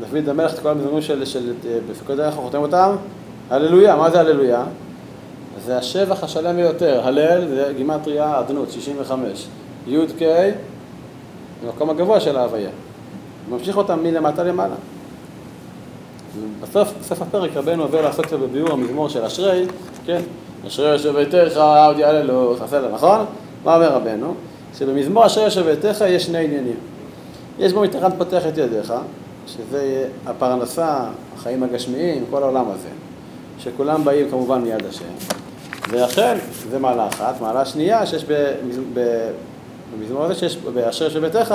דוד המלך את כל המזמורים של, של בפסוקי דרך הוא חותם אותם, הללויה, מה זה הללויה? זה השבח השלם ביותר, הלל זה גימטריה אדנות, 65, י"ק, במקום הגבוה של ההוויה. ממשיך אותם מלמטה למעלה. בסוף, בסוף הפרק רבנו עובר לעסוק בביאור המזמור של אשרי, כן? אשרי יושב ביתך, עוד יעללו, תעשה לה, נכון? מה אומר רבנו? שבמזמור אשרי יושב ביתך יש שני עניינים. יש בו מתחת פותח את ידיך, שזה הפרנסה, החיים הגשמיים, כל העולם הזה, שכולם באים כמובן מיד השם. ולכן, זה מעלה אחת. מעלה שנייה, שיש במזמור הזה, שיש באשר ביתך,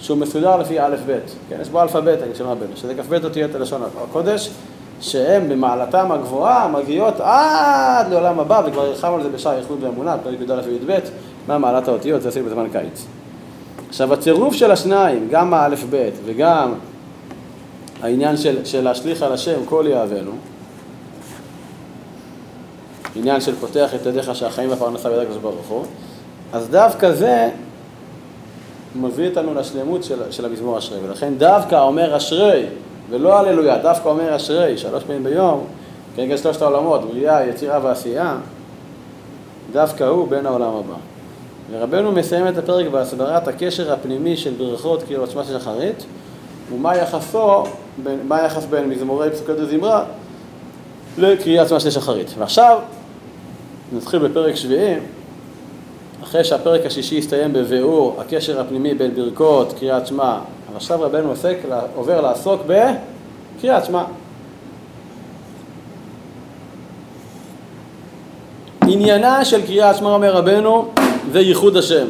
שהוא מסודר לפי א' ב', כן, יש בו אלפא ב', אני שומע בנו, שזה כ"ב אותיות הלשון הקודש, שהם במעלתם הגבוהה מגיעות עד לעולם הבא, וכבר הרחבנו על זה בשער איחוד ואמונה, פרק י"א וי"ב, מה מעלת האותיות, זה עשינו בזמן קיץ. עכשיו הצירוף של השניים, גם האלף ב' וגם העניין של, של להשליך על השם כל יאהבנו, עניין של פותח את ידיך שהחיים והפרנסה בידי הקדוש ברוך הוא, אז דווקא זה מביא אותנו לשלמות של, של המזמור אשרי, ולכן דווקא אומר אשרי, ולא הללויה, דווקא אומר אשרי, שלוש פעמים ביום, כנגד שלושת העולמות, בריאה, יצירה ועשייה, דווקא הוא בין העולם הבא. ורבנו מסיים את הפרק בהסברת הקשר הפנימי של ברכות קריאות שמע של שחרית, ומה יחסו, מה היחס בין מזמורי פסוקות וזמרה לקריאת שמע של שחרית. ועכשיו נתחיל בפרק שביעי, אחרי שהפרק השישי הסתיים בביאור הקשר הפנימי בין ברכות, קריאת שמע, עכשיו רבנו עוסק, עובר לעסוק בקריאת שמע. עניינה של קריאת שמע, אומר רבנו, זה ייחוד השם,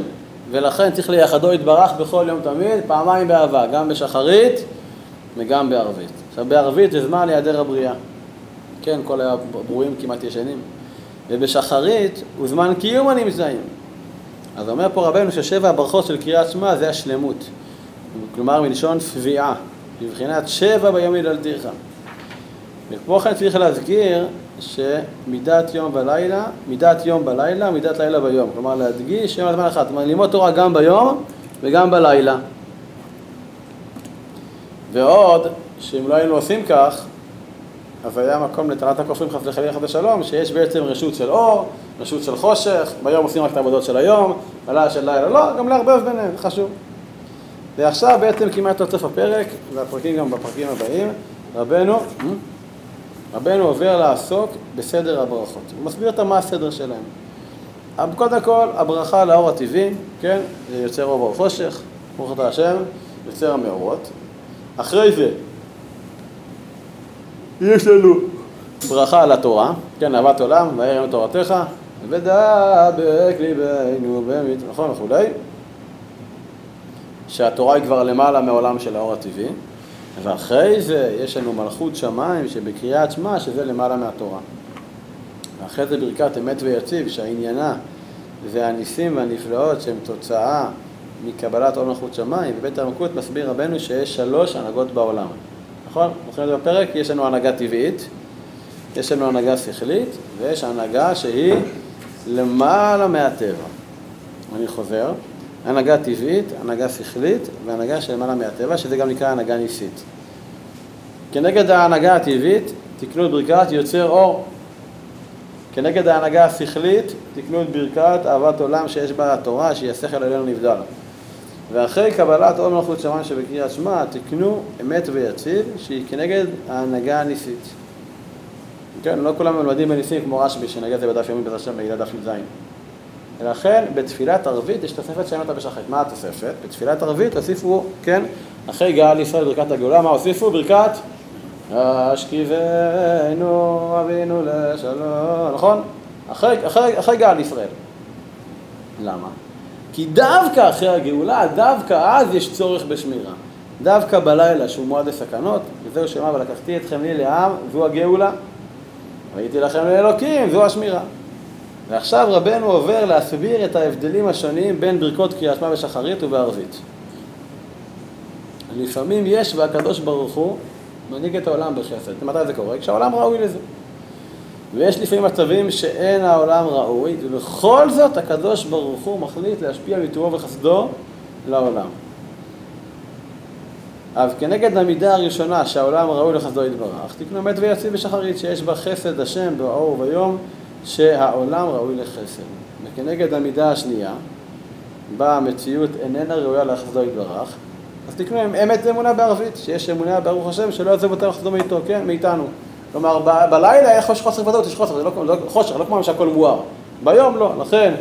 ולכן צריך לייחדו יתברך בכל יום תמיד, פעמיים באהבה, גם בשחרית וגם בערבית. עכשיו בערבית זה זמן להיעדר הבריאה, כן, כל הברואים כמעט ישנים, ובשחרית הוא זמן קיום הנמצאים. אז אומר פה רבנו ששבע הברכות של קריאת שמע זה השלמות, כלומר מלשון שביעה, מבחינת שבע ביום ידלתיך. וכמו כן צריך להזכיר שמידת יום ולילה, מידת יום בלילה, מידת לילה ביום. כלומר להדגיש יום הזמן אחד. כלומר ללמוד תורה גם ביום וגם בלילה. ועוד, שאם לא היינו עושים כך, אז היה מקום לטענת הכופרים חס וחלילה חס ושלום, שיש בעצם רשות של אור, רשות של חושך, ביום עושים רק את העבודות של היום, בלילה של לילה לא, גם לערבב ביניהם, חשוב. ועכשיו בעצם כמעט עד סוף הפרק, והפרקים גם בפרקים הבאים, רבנו, רבנו עובר לעסוק בסדר הברכות. הוא מסביר את מה הסדר שלהם. קודם כל, הברכה לאור הטבעי, כן, זה יוצר אור באור חושך, ברוך אתה השם, יוצר המאורות. אחרי זה, יש לנו ברכה על התורה, כן, אהבת עולם, והערם תורתך, ודבק ליבנו במת, נכון וכולי, שהתורה היא כבר למעלה מעולם של האור הטבעי. ואחרי זה יש לנו מלכות שמיים שבקריאת שמע שזה למעלה מהתורה. ואחרי זה ברכת אמת ויציב שהעניינה זה הניסים והנפלאות שהם תוצאה מקבלת עול מלכות שמיים, בבית העמקות מסביר רבנו שיש שלוש הנהגות בעולם. נכון? זוכרים זה בפרק? יש לנו הנהגה טבעית, יש לנו הנהגה שכלית, ויש הנהגה שהיא למעלה מהטבע. אני חוזר, הנהגה טבעית, הנהגה שכלית והנהגה שלמעלה מהטבע, שזה גם נקרא הנהגה ניסית. כנגד ההנהגה הטבעית, תקנו את ברכת יוצר אור. כנגד ההנהגה השכלית, תקנו את ברכת אהבת עולם שיש בה התורה, שהיא השכל עלינו נבדל. ואחרי קבלת עול מלכות שמיים שבקריאת שמע, תקנו אמת ויציב, שהיא כנגד ההנהגה הניסית. כן, לא כולם מלמדים בניסים כמו רשב"י, שנגע זה בדף יומי בעזרת השם בגלל דף י"ז. ולכן בתפילת ערבית יש תוספת שאין אותה בשחרית. מה התוספת? בתפילת ערבית הוסיפו, כן, אחרי גאל ישראל ברכת הגאולה, מה הוסיפו? ברכת השכיבנו אבינו לשלום, נכון? אחרי, אחרי, אחרי גאל ישראל. למה? כי דווקא אחרי הגאולה, דווקא אז יש צורך בשמירה. דווקא בלילה שהוא מועד לסכנות, וזהו שמה ולקחתי אתכם לי לעם, זו הגאולה. והייתי לכם לאלוקים, זו השמירה. ועכשיו רבנו עובר להסביר את ההבדלים השונים בין ברכות קריאת שמע בשחרית ובערבית. לפעמים יש והקדוש ברוך הוא מנהיג את העולם בחסד. מתי זה קורה? כשהעולם ראוי לזה. ויש לפעמים מצבים שאין העולם ראוי, ובכל זאת הקדוש ברוך הוא מחליט להשפיע מטובו וחסדו לעולם. אז כנגד המידה הראשונה שהעולם ראוי לחסדו יתברך, תקנו מת ויציב בשחרית שיש בה חסד השם באור וביום שהעולם ראוי לחסד. וכנגד המידה השנייה, בה המציאות איננה ראויה לחסדו יתברך, אז תקנו אמת ואמונה בערבית, שיש אמונה ברוך השם שלא יעזב אותנו לחזור מאיתו, כן, מאיתנו. כלומר, ב- בלילה יש חוסר ודאות, יש חוסר, זה לא, לא חושך, לא כמו שהכל מואר. ביום לא, לכן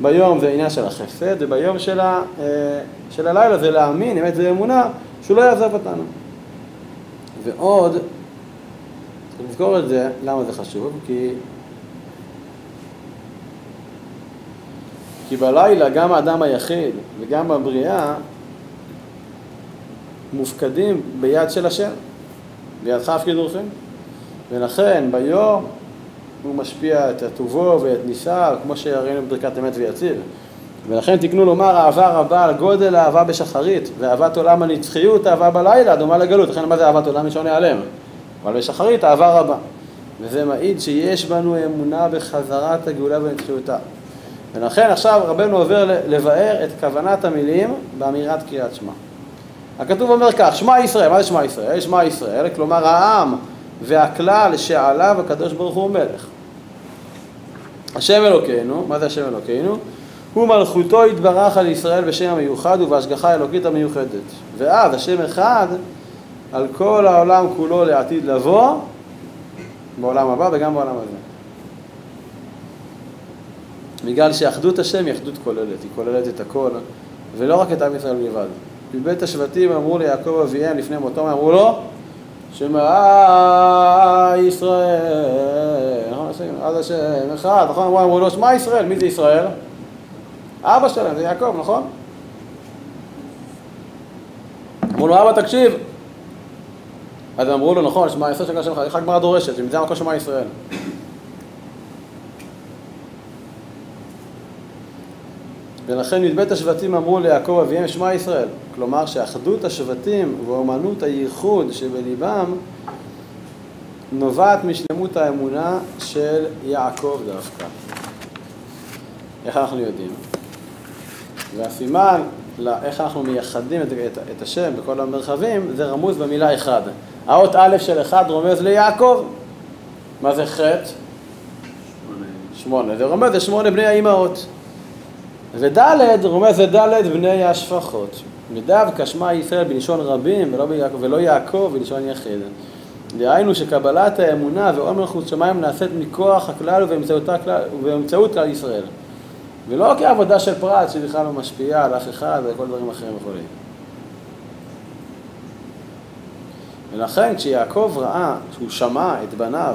ביום זה עניין של החסד, וביום של, ה, אה, של הלילה זה להאמין, אמת ואמונה, שהוא לא יעזב אותנו. ועוד, צריך לזכור את זה, למה זה חשוב? כי כי בלילה גם האדם היחיד וגם הבריאה מופקדים ביד של השם, בידך אף כדורכם. ולכן ביום הוא משפיע את הטובו ואת ניסיו, כמו שראינו בברכת אמת ויציב. ולכן תקנו לומר אהבה רבה על גודל האהבה בשחרית, ואהבת עולם הנצחיות, אהבה בלילה, דומה לגלות. לכן מה זה אהבת עולם ראשון ייעלם? אבל בשחרית אהבה רבה. וזה מעיד שיש בנו אמונה בחזרת הגאולה ונצחיותה. ולכן עכשיו רבנו עובר לבאר את כוונת המילים באמירת קריאת שמע. הכתוב אומר כך, שמע ישראל, מה זה שמע ישראל? שמע ישראל, כלומר העם והכלל שעליו הקדוש ברוך הוא מלך. השם אלוקינו, מה זה השם אלוקינו? הוא מלכותו יתברך על ישראל בשם המיוחד ובהשגחה האלוקית המיוחדת. ואז השם אחד על כל העולם כולו לעתיד לבוא, בעולם הבא וגם בעולם הזה. בגלל שאחדות השם היא אחדות כוללת, היא כוללת את הכל, ולא רק את עם ישראל בלבד. מבית השבטים אמרו ליעקב אביהם לפני מותו, אמרו לו, שמע ישראל, נכון, אז השם אחד, נכון, אמרו, לו, שמע ישראל, מי זה ישראל? אבא שלהם, זה יעקב, נכון? אמרו לו, אבא תקשיב. אז אמרו לו, נכון, שמע ישראל שקרה שלך, איך הגמרא דורשת, שמזה המקום שמע ישראל. ולכן מבית השבטים אמרו ליעקב אביהם שמע ישראל. כלומר שאחדות השבטים ואומנות הייחוד שבליבם נובעת משלמות האמונה של יעקב דווקא. איך אנחנו יודעים? והסימן לאיך אנחנו מייחדים את, את, את השם בכל המרחבים זה רמוז במילה אחד. האות א' של אחד רומז ליעקב. מה זה חטא? שמונה. שמונה. זה רומז לשמונה בני האימהות. וד' רומז לד' בני השפחות. ודווקא שמע ישראל בלשון רבים ולא, ביעקב, ולא יעקב בלשון יחיד. דהיינו שקבלת האמונה ועומר חוץ שמיים נעשית מכוח הכלל ובאמצעות כלל ישראל. ולא כעבודה של פרט שבכלל לא משפיעה על אף אחד וכל דברים אחרים וכו'. ולכן כשיעקב ראה, שהוא שמע את בניו,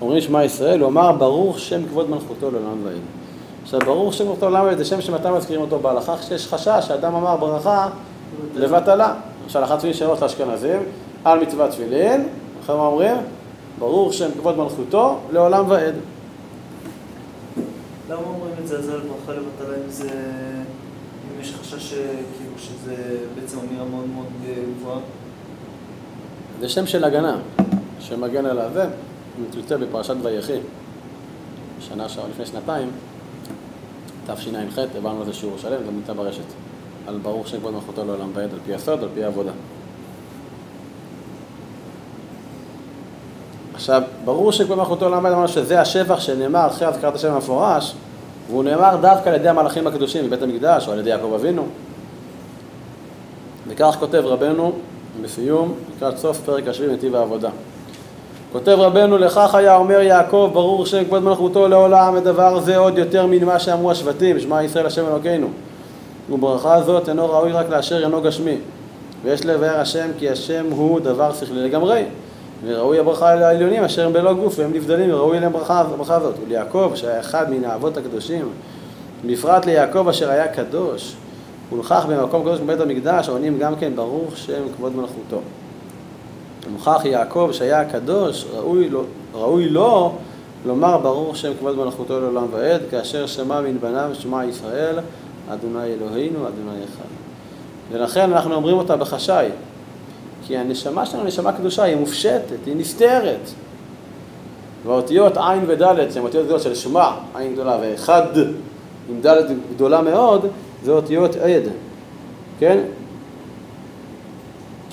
אומרים שמע ישראל, הוא אמר ברוך שם כבוד מלכותו לעולם ועד. עכשיו ברור שם אותו זה שם שמתי מזכירים אותו בהלכה, כשיש חשש שאדם אמר ברכה לבטלה. למשל אחת תפילין שאלות לאשכנזים על מצוות תפילין, אחרי מה אומרים? ברור שם כבוד מלכותו לעולם ועד. למה אומרים את זה על ברכה לבטלה אם זה... אם יש חשש כאילו שזה בעצם אמירה מאוד מאוד גבוהה? זה שם של הגנה, שמגן על הזה, מצוטט בפרשת ויחי, שנה לפני שנתיים, תשע"ח, העברנו על זה שיעור שלם, זה נמצא ברשת, על ברוך שם כבוד מלכותו לעולם ועד, על פי הסוד, על פי העבודה. עכשיו, ברור שכבוד מלכותו לעולם ועד אמרנו שזה השבח שנאמר אחרי הזכרת השם המפורש, והוא נאמר דווקא על ידי המלאכים הקדושים בבית המקדש, או על ידי יעקב אבינו. וכך כותב רבנו בסיום, לקראת סוף פרק השביעי בנתיב העבודה. כותב רבנו, לכך היה אומר יעקב, ברור שם כבוד מלכותו לעולם, ודבר זה עוד יותר ממה שאמרו השבטים, שמע ישראל השם אלוקינו. וברכה זאת אינו ראוי רק לאשר אינו גשמי. ויש לבאר השם כי השם הוא דבר שכלי לגמרי. וראוי הברכה אל העליונים אשר הם בלא גוף והם נבדלים וראוי להם ברכה, הברכה הזאת. וליעקב שהיה אחד מן האבות הקדושים, בפרט ליעקב אשר היה קדוש, ולכך במקום קדוש בבית המקדש עונים גם כן ברוך שם כבוד מלכותו. ומוכח יעקב שהיה הקדוש, ראוי לו, ראוי לו לומר ברוך שם כבוד מלכותו לעולם ועד, כאשר שמע מן בניו שמע ישראל, אדוני אלוהינו, אדוני אחד. ולכן אנחנו אומרים אותה בחשאי, כי הנשמה שלנו נשמה קדושה, היא מופשטת, היא נסתרת. והאותיות עין ודלת, שהן אותיות גדולות של שמע, עין גדולה, ואחד עם דלת גדולה מאוד, זה אותיות עד, כן?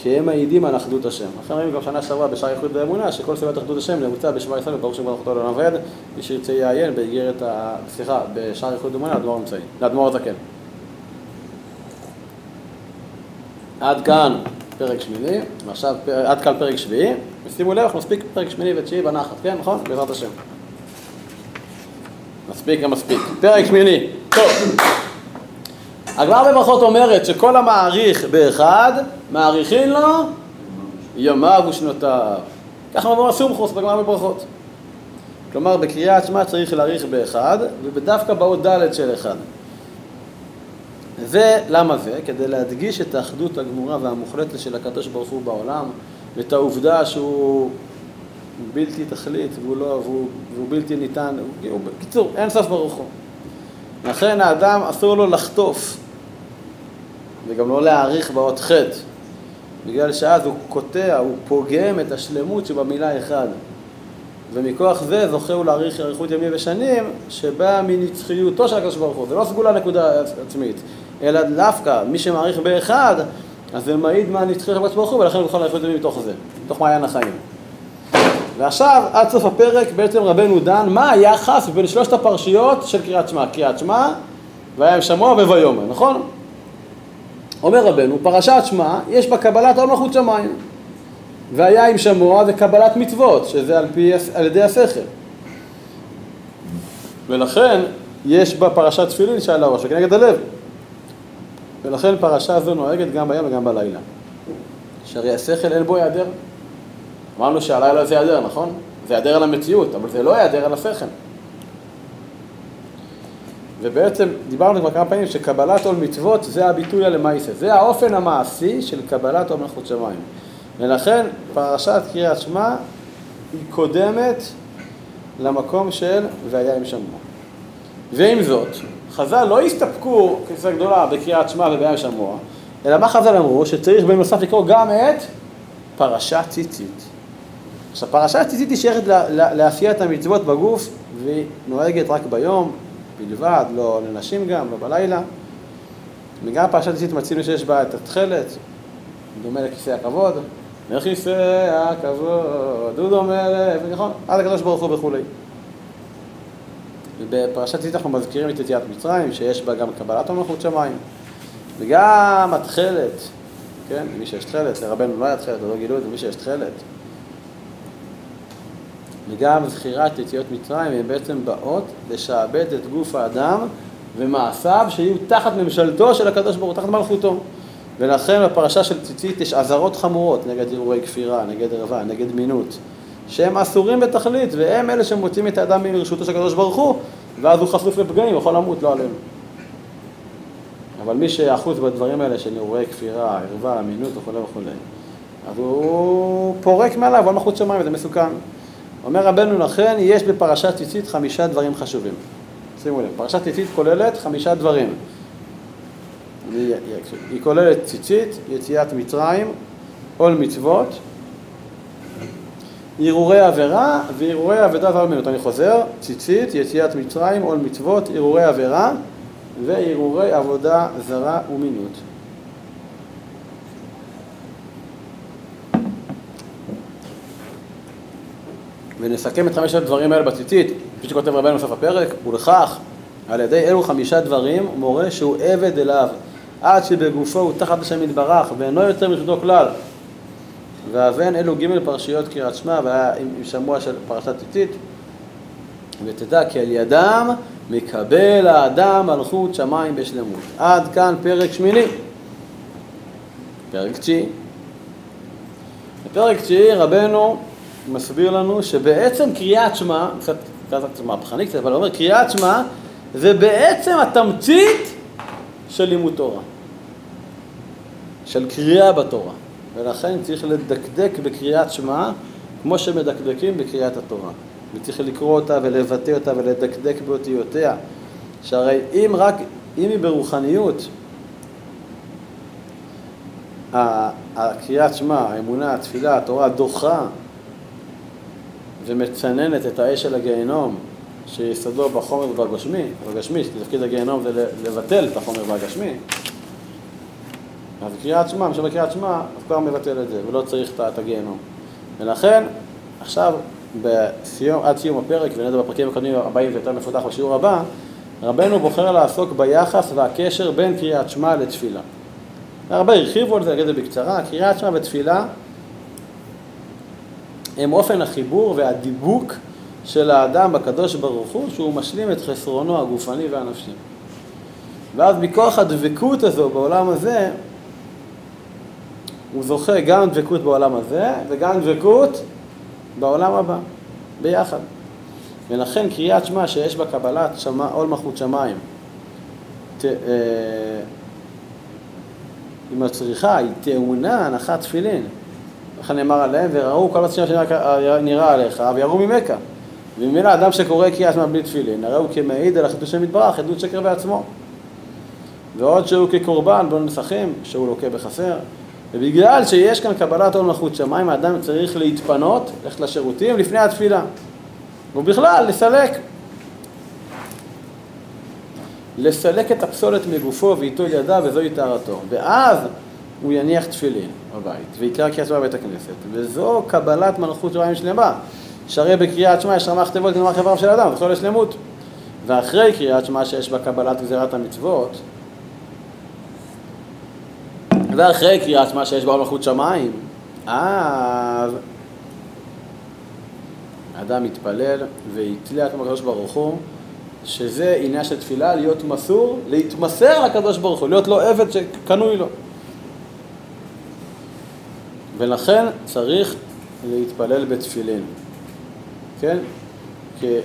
כי הם מעידים על אחדות השם. לכן ראינו גם שנה שעברה בשער איחוד באמונה, שכל סביבת אחדות השם נעוצה בשמע ישראל וברוך שם מלכותו לעולם ועד, מי שירצה יעיין באיגרת. סליחה, בשער איחוד באמונה, לאדמו"ר אמצעי, לאדמו"ר הזקן. עד כאן פרק שמיני, ועכשיו עד כאן פרק שביעי, ושימו לב, אנחנו נספיק פרק שמיני ותשיעי בנחת, כן, נכון? בעזרת השם. מספיק גם מספיק. פרק שמיני, טוב. הגמרא בברכות אומרת שכל המעריך באחד, מעריכין לו ימיו ושנותיו. ככה מבוא הסומכוס בגמרא בברכות. כלומר, בקריאת שמע צריך להאריך באחד, ובדווקא באות ד' של אחד. זה, למה זה? כדי להדגיש את האחדות הגמורה והמוחלטת של הקדוש ברוך הוא בעולם, ואת העובדה שהוא בלתי תכלית, והוא, לא, והוא, והוא בלתי ניתן, הוא, בקיצור, אין סוף ברוך הוא. לכן האדם אסור לו לחטוף, וגם לא להעריך באות ח', בגלל שאז הוא קוטע, הוא פוגם את השלמות שבמילה אחד. ומכוח זה זוכה הוא להאריך אריכות ימים ושנים, שבאה מנצחיותו של הקדוש ברוך הוא. זה לא סגולה נקודה עצמית, אלא דווקא מי שמעריך באחד, אז זה מעיד מהנצחיות של הקדוש ברוך הוא, ולכן הוא יוכל לאריכות ימים מתוך זה, מתוך מעיין החיים. ועכשיו, עד סוף הפרק, בעצם רבנו דן, מה היחס בין שלושת הפרשיות של קריאת שמע? קריאת שמע, והיה שמוע וויאמר, נכון? אומר רבנו, פרשת שמע, יש בה קבלת עול מלכות שמיים. והיה עם שמוע זה קבלת מצוות, שזה על, פי, על ידי השכל. ולכן יש בה פרשת תפילין שעל הראש, וכנגד הלב. ולכן פרשה זו נוהגת גם ביום וגם בלילה. שהרי השכל אין בו היעדר. אמרנו שהלילה זה היעדר, נכון? זה היעדר על המציאות, אבל זה לא היעדר על השכל. ובעצם דיברנו כבר כמה פעמים שקבלת עול מצוות זה הביטוי הלמעשה, זה האופן המעשי של קבלת עול מלכות שמיים. ולכן פרשת קריאת שמע היא קודמת למקום של והיה עם שמוע. ועם זאת, חז"ל לא הסתפקו כניסה גדולה בקריאת שמע והיה עם שמוע, אלא מה חז"ל אמרו? שצריך בנוסף לקרוא גם את פרשת ציצית. עכשיו פרשת ציצית היא שייכת לעשיית המצוות בגוף והיא נוהגת רק ביום בלבד, לא לנשים גם, לא בלילה. וגם פרשת ציצית מצינו שיש בה את התכלת, דומה לכיסא הכבוד. לכיסא הכבוד, הוא דומה ל... נכון? עד הקדוש ברוך הוא וכולי. ובפרשת ציטח אנחנו מזכירים את יציאת מצרים, שיש בה גם קבלת המלכות שמיים. וגם התכלת, כן? מי שיש תכלת, לרבנו לא היה תכלת, לא גילו את זה, מי שיש תכלת. וגם זכירת יציאות מצרים, הן בעצם באות לשעבד את גוף האדם ומעשיו שיהיו תחת ממשלתו של הקדוש ברוך הוא, תחת מלכותו. ולכן בפרשה של ציצית יש אזהרות חמורות נגד אירועי כפירה, נגד ערווה, נגד מינות, שהם אסורים בתכלית, והם אלה שמוצאים את האדם מרשותו של הקדוש ברוך הוא, ואז הוא חשוף לפגעים, יכול למות, לא עלינו. אבל מי שאחוז בדברים האלה של אירועי כפירה, ערווה, מינות וכו' וכו', אז הוא פורק מעליו, עול מלכות שמיים, וזה מסוכן. אומר רבנו לכן, יש בפרשת ציצית חמישה דברים חשובים. שימו לב, פרשת ציצית כוללת חמישה דברים. היא כוללת ציצית, יציאת מצרים, עול מצוות, הרהורי עבירה והרהורי אבדה והרמינות. אני חוזר, ציצית, יציאת מצרים, עול מצוות, הרהורי עבירה והרהורי עבודה זרה ומינות. ונסכם את חמשת הדברים האלה בציצית, כפי שכותב רבנו בסוף הפרק, ולכך, על ידי אלו חמישה דברים, מורה שהוא עבד אליו. עד שבגופו הוא תחת השם יתברך ואינו יוצא מרשותו כלל. ואבן אלו ג' פרשיות קריאת שמע והיה עם שמוע של פרשת ציצית ותדע כי על ידם מקבל האדם מלכות שמיים בשלמות. עד כאן פרק שמיני. פרק תשיעי. בפרק תשיעי רבנו מסביר לנו שבעצם קריאת שמע, קצת, קצת מהפכני קצת, אבל הוא אומר קריאת שמע זה בעצם התמצית של לימוד תורה, של קריאה בתורה, ולכן צריך לדקדק בקריאת שמע כמו שמדקדקים בקריאת התורה, וצריך לקרוא אותה ולבטא אותה ולדקדק באותיותיה, שהרי אם רק, אם היא ברוחניות, הקריאת שמע, האמונה, התפילה, התורה דוחה ומצננת את האש של הגיהנום שיסודו בחומר ובגשמי, בגשמי, שתפקיד הגיהנום זה לבטל את החומר והגשמי, אז קריאת שמע, מי שאומר קריאת שמע, אז כבר מבטל את זה, ולא צריך את הגיהנום. ולכן, עכשיו, בסיום, עד סיום הפרק, ונדע בפרקים הקודמים הבאים זה יותר מפותח בשיעור הבא, רבנו בוחר לעסוק ביחס והקשר בין קריאת שמע לתפילה. הרבה הרחיבו על זה, נגיד את זה בקצרה, קריאת שמע ותפילה הם אופן החיבור והדיבוק של האדם בקדוש ברוך הוא, שהוא משלים את חסרונו הגופני והנפשי. ואז מכוח הדבקות הזו בעולם הזה, הוא זוכה גם דבקות בעולם הזה וגם דבקות בעולם הבא, ביחד. ולכן קריאת שמע שיש בה קבלת שמע, עול מלכות שמיים, ת, אה, היא מצריכה, היא טעונה הנחת תפילין. לכן נאמר עליהם, וראו כל מה שנראה עליך, ויראו ממכה. וממילא אדם שקורא קריאת שמע בלי תפילין, הרי הוא כמעיד על החידוש מטבח, עדות שקר בעצמו. ועוד שהוא כקורבן בו נסכים, שהוא לוקה בחסר. ובגלל שיש כאן קבלת עול מלכות שמיים, האדם צריך להתפנות, ללכת לשירותים לפני התפילה. ובכלל, לסלק. לסלק את הפסולת מגופו ואיתו ידיו וזוהי טהרתו. ואז הוא יניח תפילין בבית ויקרא קריאת שמע בבית הכנסת. וזו קבלת מלכות שמיים שלמה. שהרי בקריאת שמע יש רמ"ח תיבות כלומר חבריו של אדם, זכו לשלמות. ואחרי קריאת שמע שיש בה קבלת גזירת המצוות, ואחרי קריאת שמע שיש בה מלכות שמיים, אז האדם מתפלל ויתלה את הקדוש ברוך הוא, שזה עניין של תפילה, להיות מסור, להתמסר לקדוש ברוך הוא, להיות לו עבד שקנוי לו. ולכן צריך להתפלל בתפילין, כן? כי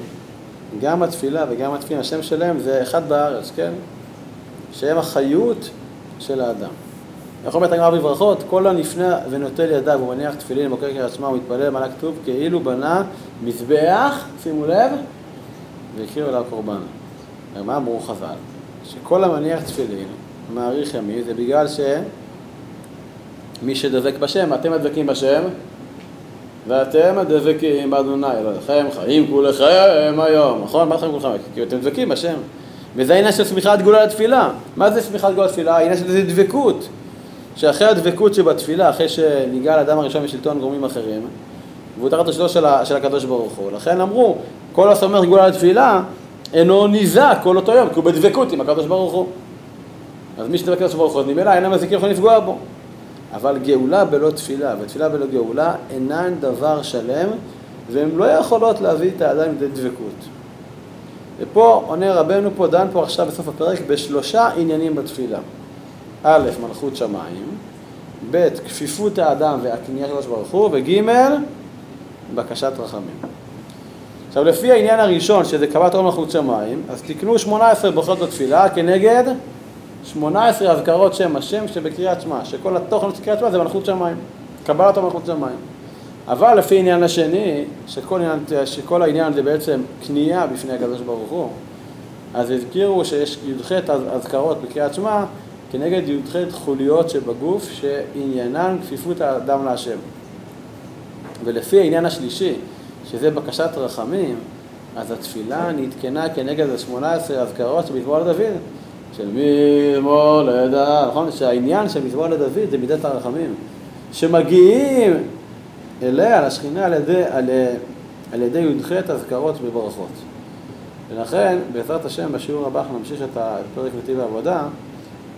גם התפילה וגם התפילין, השם שלהם זה אחד בארץ, כן? שהם החיות של האדם. יכול אומרת הגמרא בברכות, כל הנפנה ונוטל ידיו ומניח תפילין קריאת שמע ומתפלל מעלה כתוב כאילו בנה מזבח, שימו לב, והקריב עליו קורבן. מה אמרו חז"ל? שכל המניח תפילין, מעריך ימי, זה בגלל שמי שדבק בשם, אתם הדבקים בשם, ואתם הדבקים באדוני אלוהיכם, חיים כולכם היום, נכון? מה לכם כולכם? כי אתם דבקים בשם. וזה העניין של סמיכת גאולה לתפילה. מה זה סמיכת גאולה לתפילה? העניין של דבקות. שאחרי הדבקות שבתפילה, אחרי שניגע לאדם הראשון משלטון גורמים אחרים, והוא תחת השלטון של, של הקדוש ברוך הוא. לכן אמרו, כל הסומך גאולה לתפילה, אינו ניזק כל אותו יום, כי הוא בדבקות עם הקדוש ברוך הוא. אז מי שדבק לקדוש ברוך הוא, ממילא אין המזיקים יכולים לפגוע בו. אבל גאולה בלא תפילה ותפילה בלא גאולה אינן דבר שלם, והן לא יכולות להביא את האדם לידי דבקות. ופה עונה רבנו פה, דן פה עכשיו בסוף הפרק, בשלושה עניינים בתפילה. א', מלכות שמיים, ב', כפיפות האדם והקנייה של הקדוש ברוך הוא, וג', בקשת רחמים. עכשיו, לפי העניין הראשון, שזה קבלת עול מלכות שמיים, אז תקנו 18 ברכות בתפילה כנגד 18 אזכרות שם השם שבקריאת שמע, שכל התוכן של קריאת שמע זה מלכות שמיים, קבלת עול מלכות שמיים. אבל לפי העניין השני, שכל, עניין, שכל העניין זה בעצם קנייה בפני הקדוש ברוך הוא, אז הזכירו שיש י"ח אזכרות בקריאת שמע כנגד י"ח חוליות שבגוף שעניינן כפיפות האדם להשם. ולפי העניין השלישי, שזה בקשת רחמים, אז התפילה נתקנה כנגד ה-18 אזכרות שבזמור לדוד, של ממולדה, נכון? שהעניין של מזמור לדוד זה מידת הרחמים, שמגיעים אליה, לשכינה, על ידי, על, על ידי י"ח אזכרות וברכות. ולכן, בעזרת השם, בשיעור הבא אנחנו נמשיך את הפרק נתיב העבודה.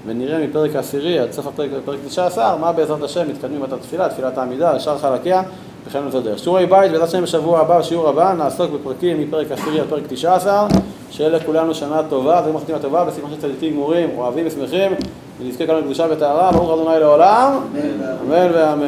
ונראה מפרק העשירי עד סוף הפרק, פרק 19, מה בעזרת השם מתקדמים את התפילה, תפילת העמידה, שאר חלקיה, וכן הדרך. שיעורי בית, בעזרת השם בשבוע הבא, בשיעור הבא, נעסוק בפרקים מפרק עשירי עד פרק 19, שיהיה לכולנו שנה טובה, ויום מחתימה טובה, בשמחה של צדיקים גמורים, אוהבים ושמחים, ונזכה כאן לקדושה וטהרה, ברוך ה' לעולם, אמן ואמן.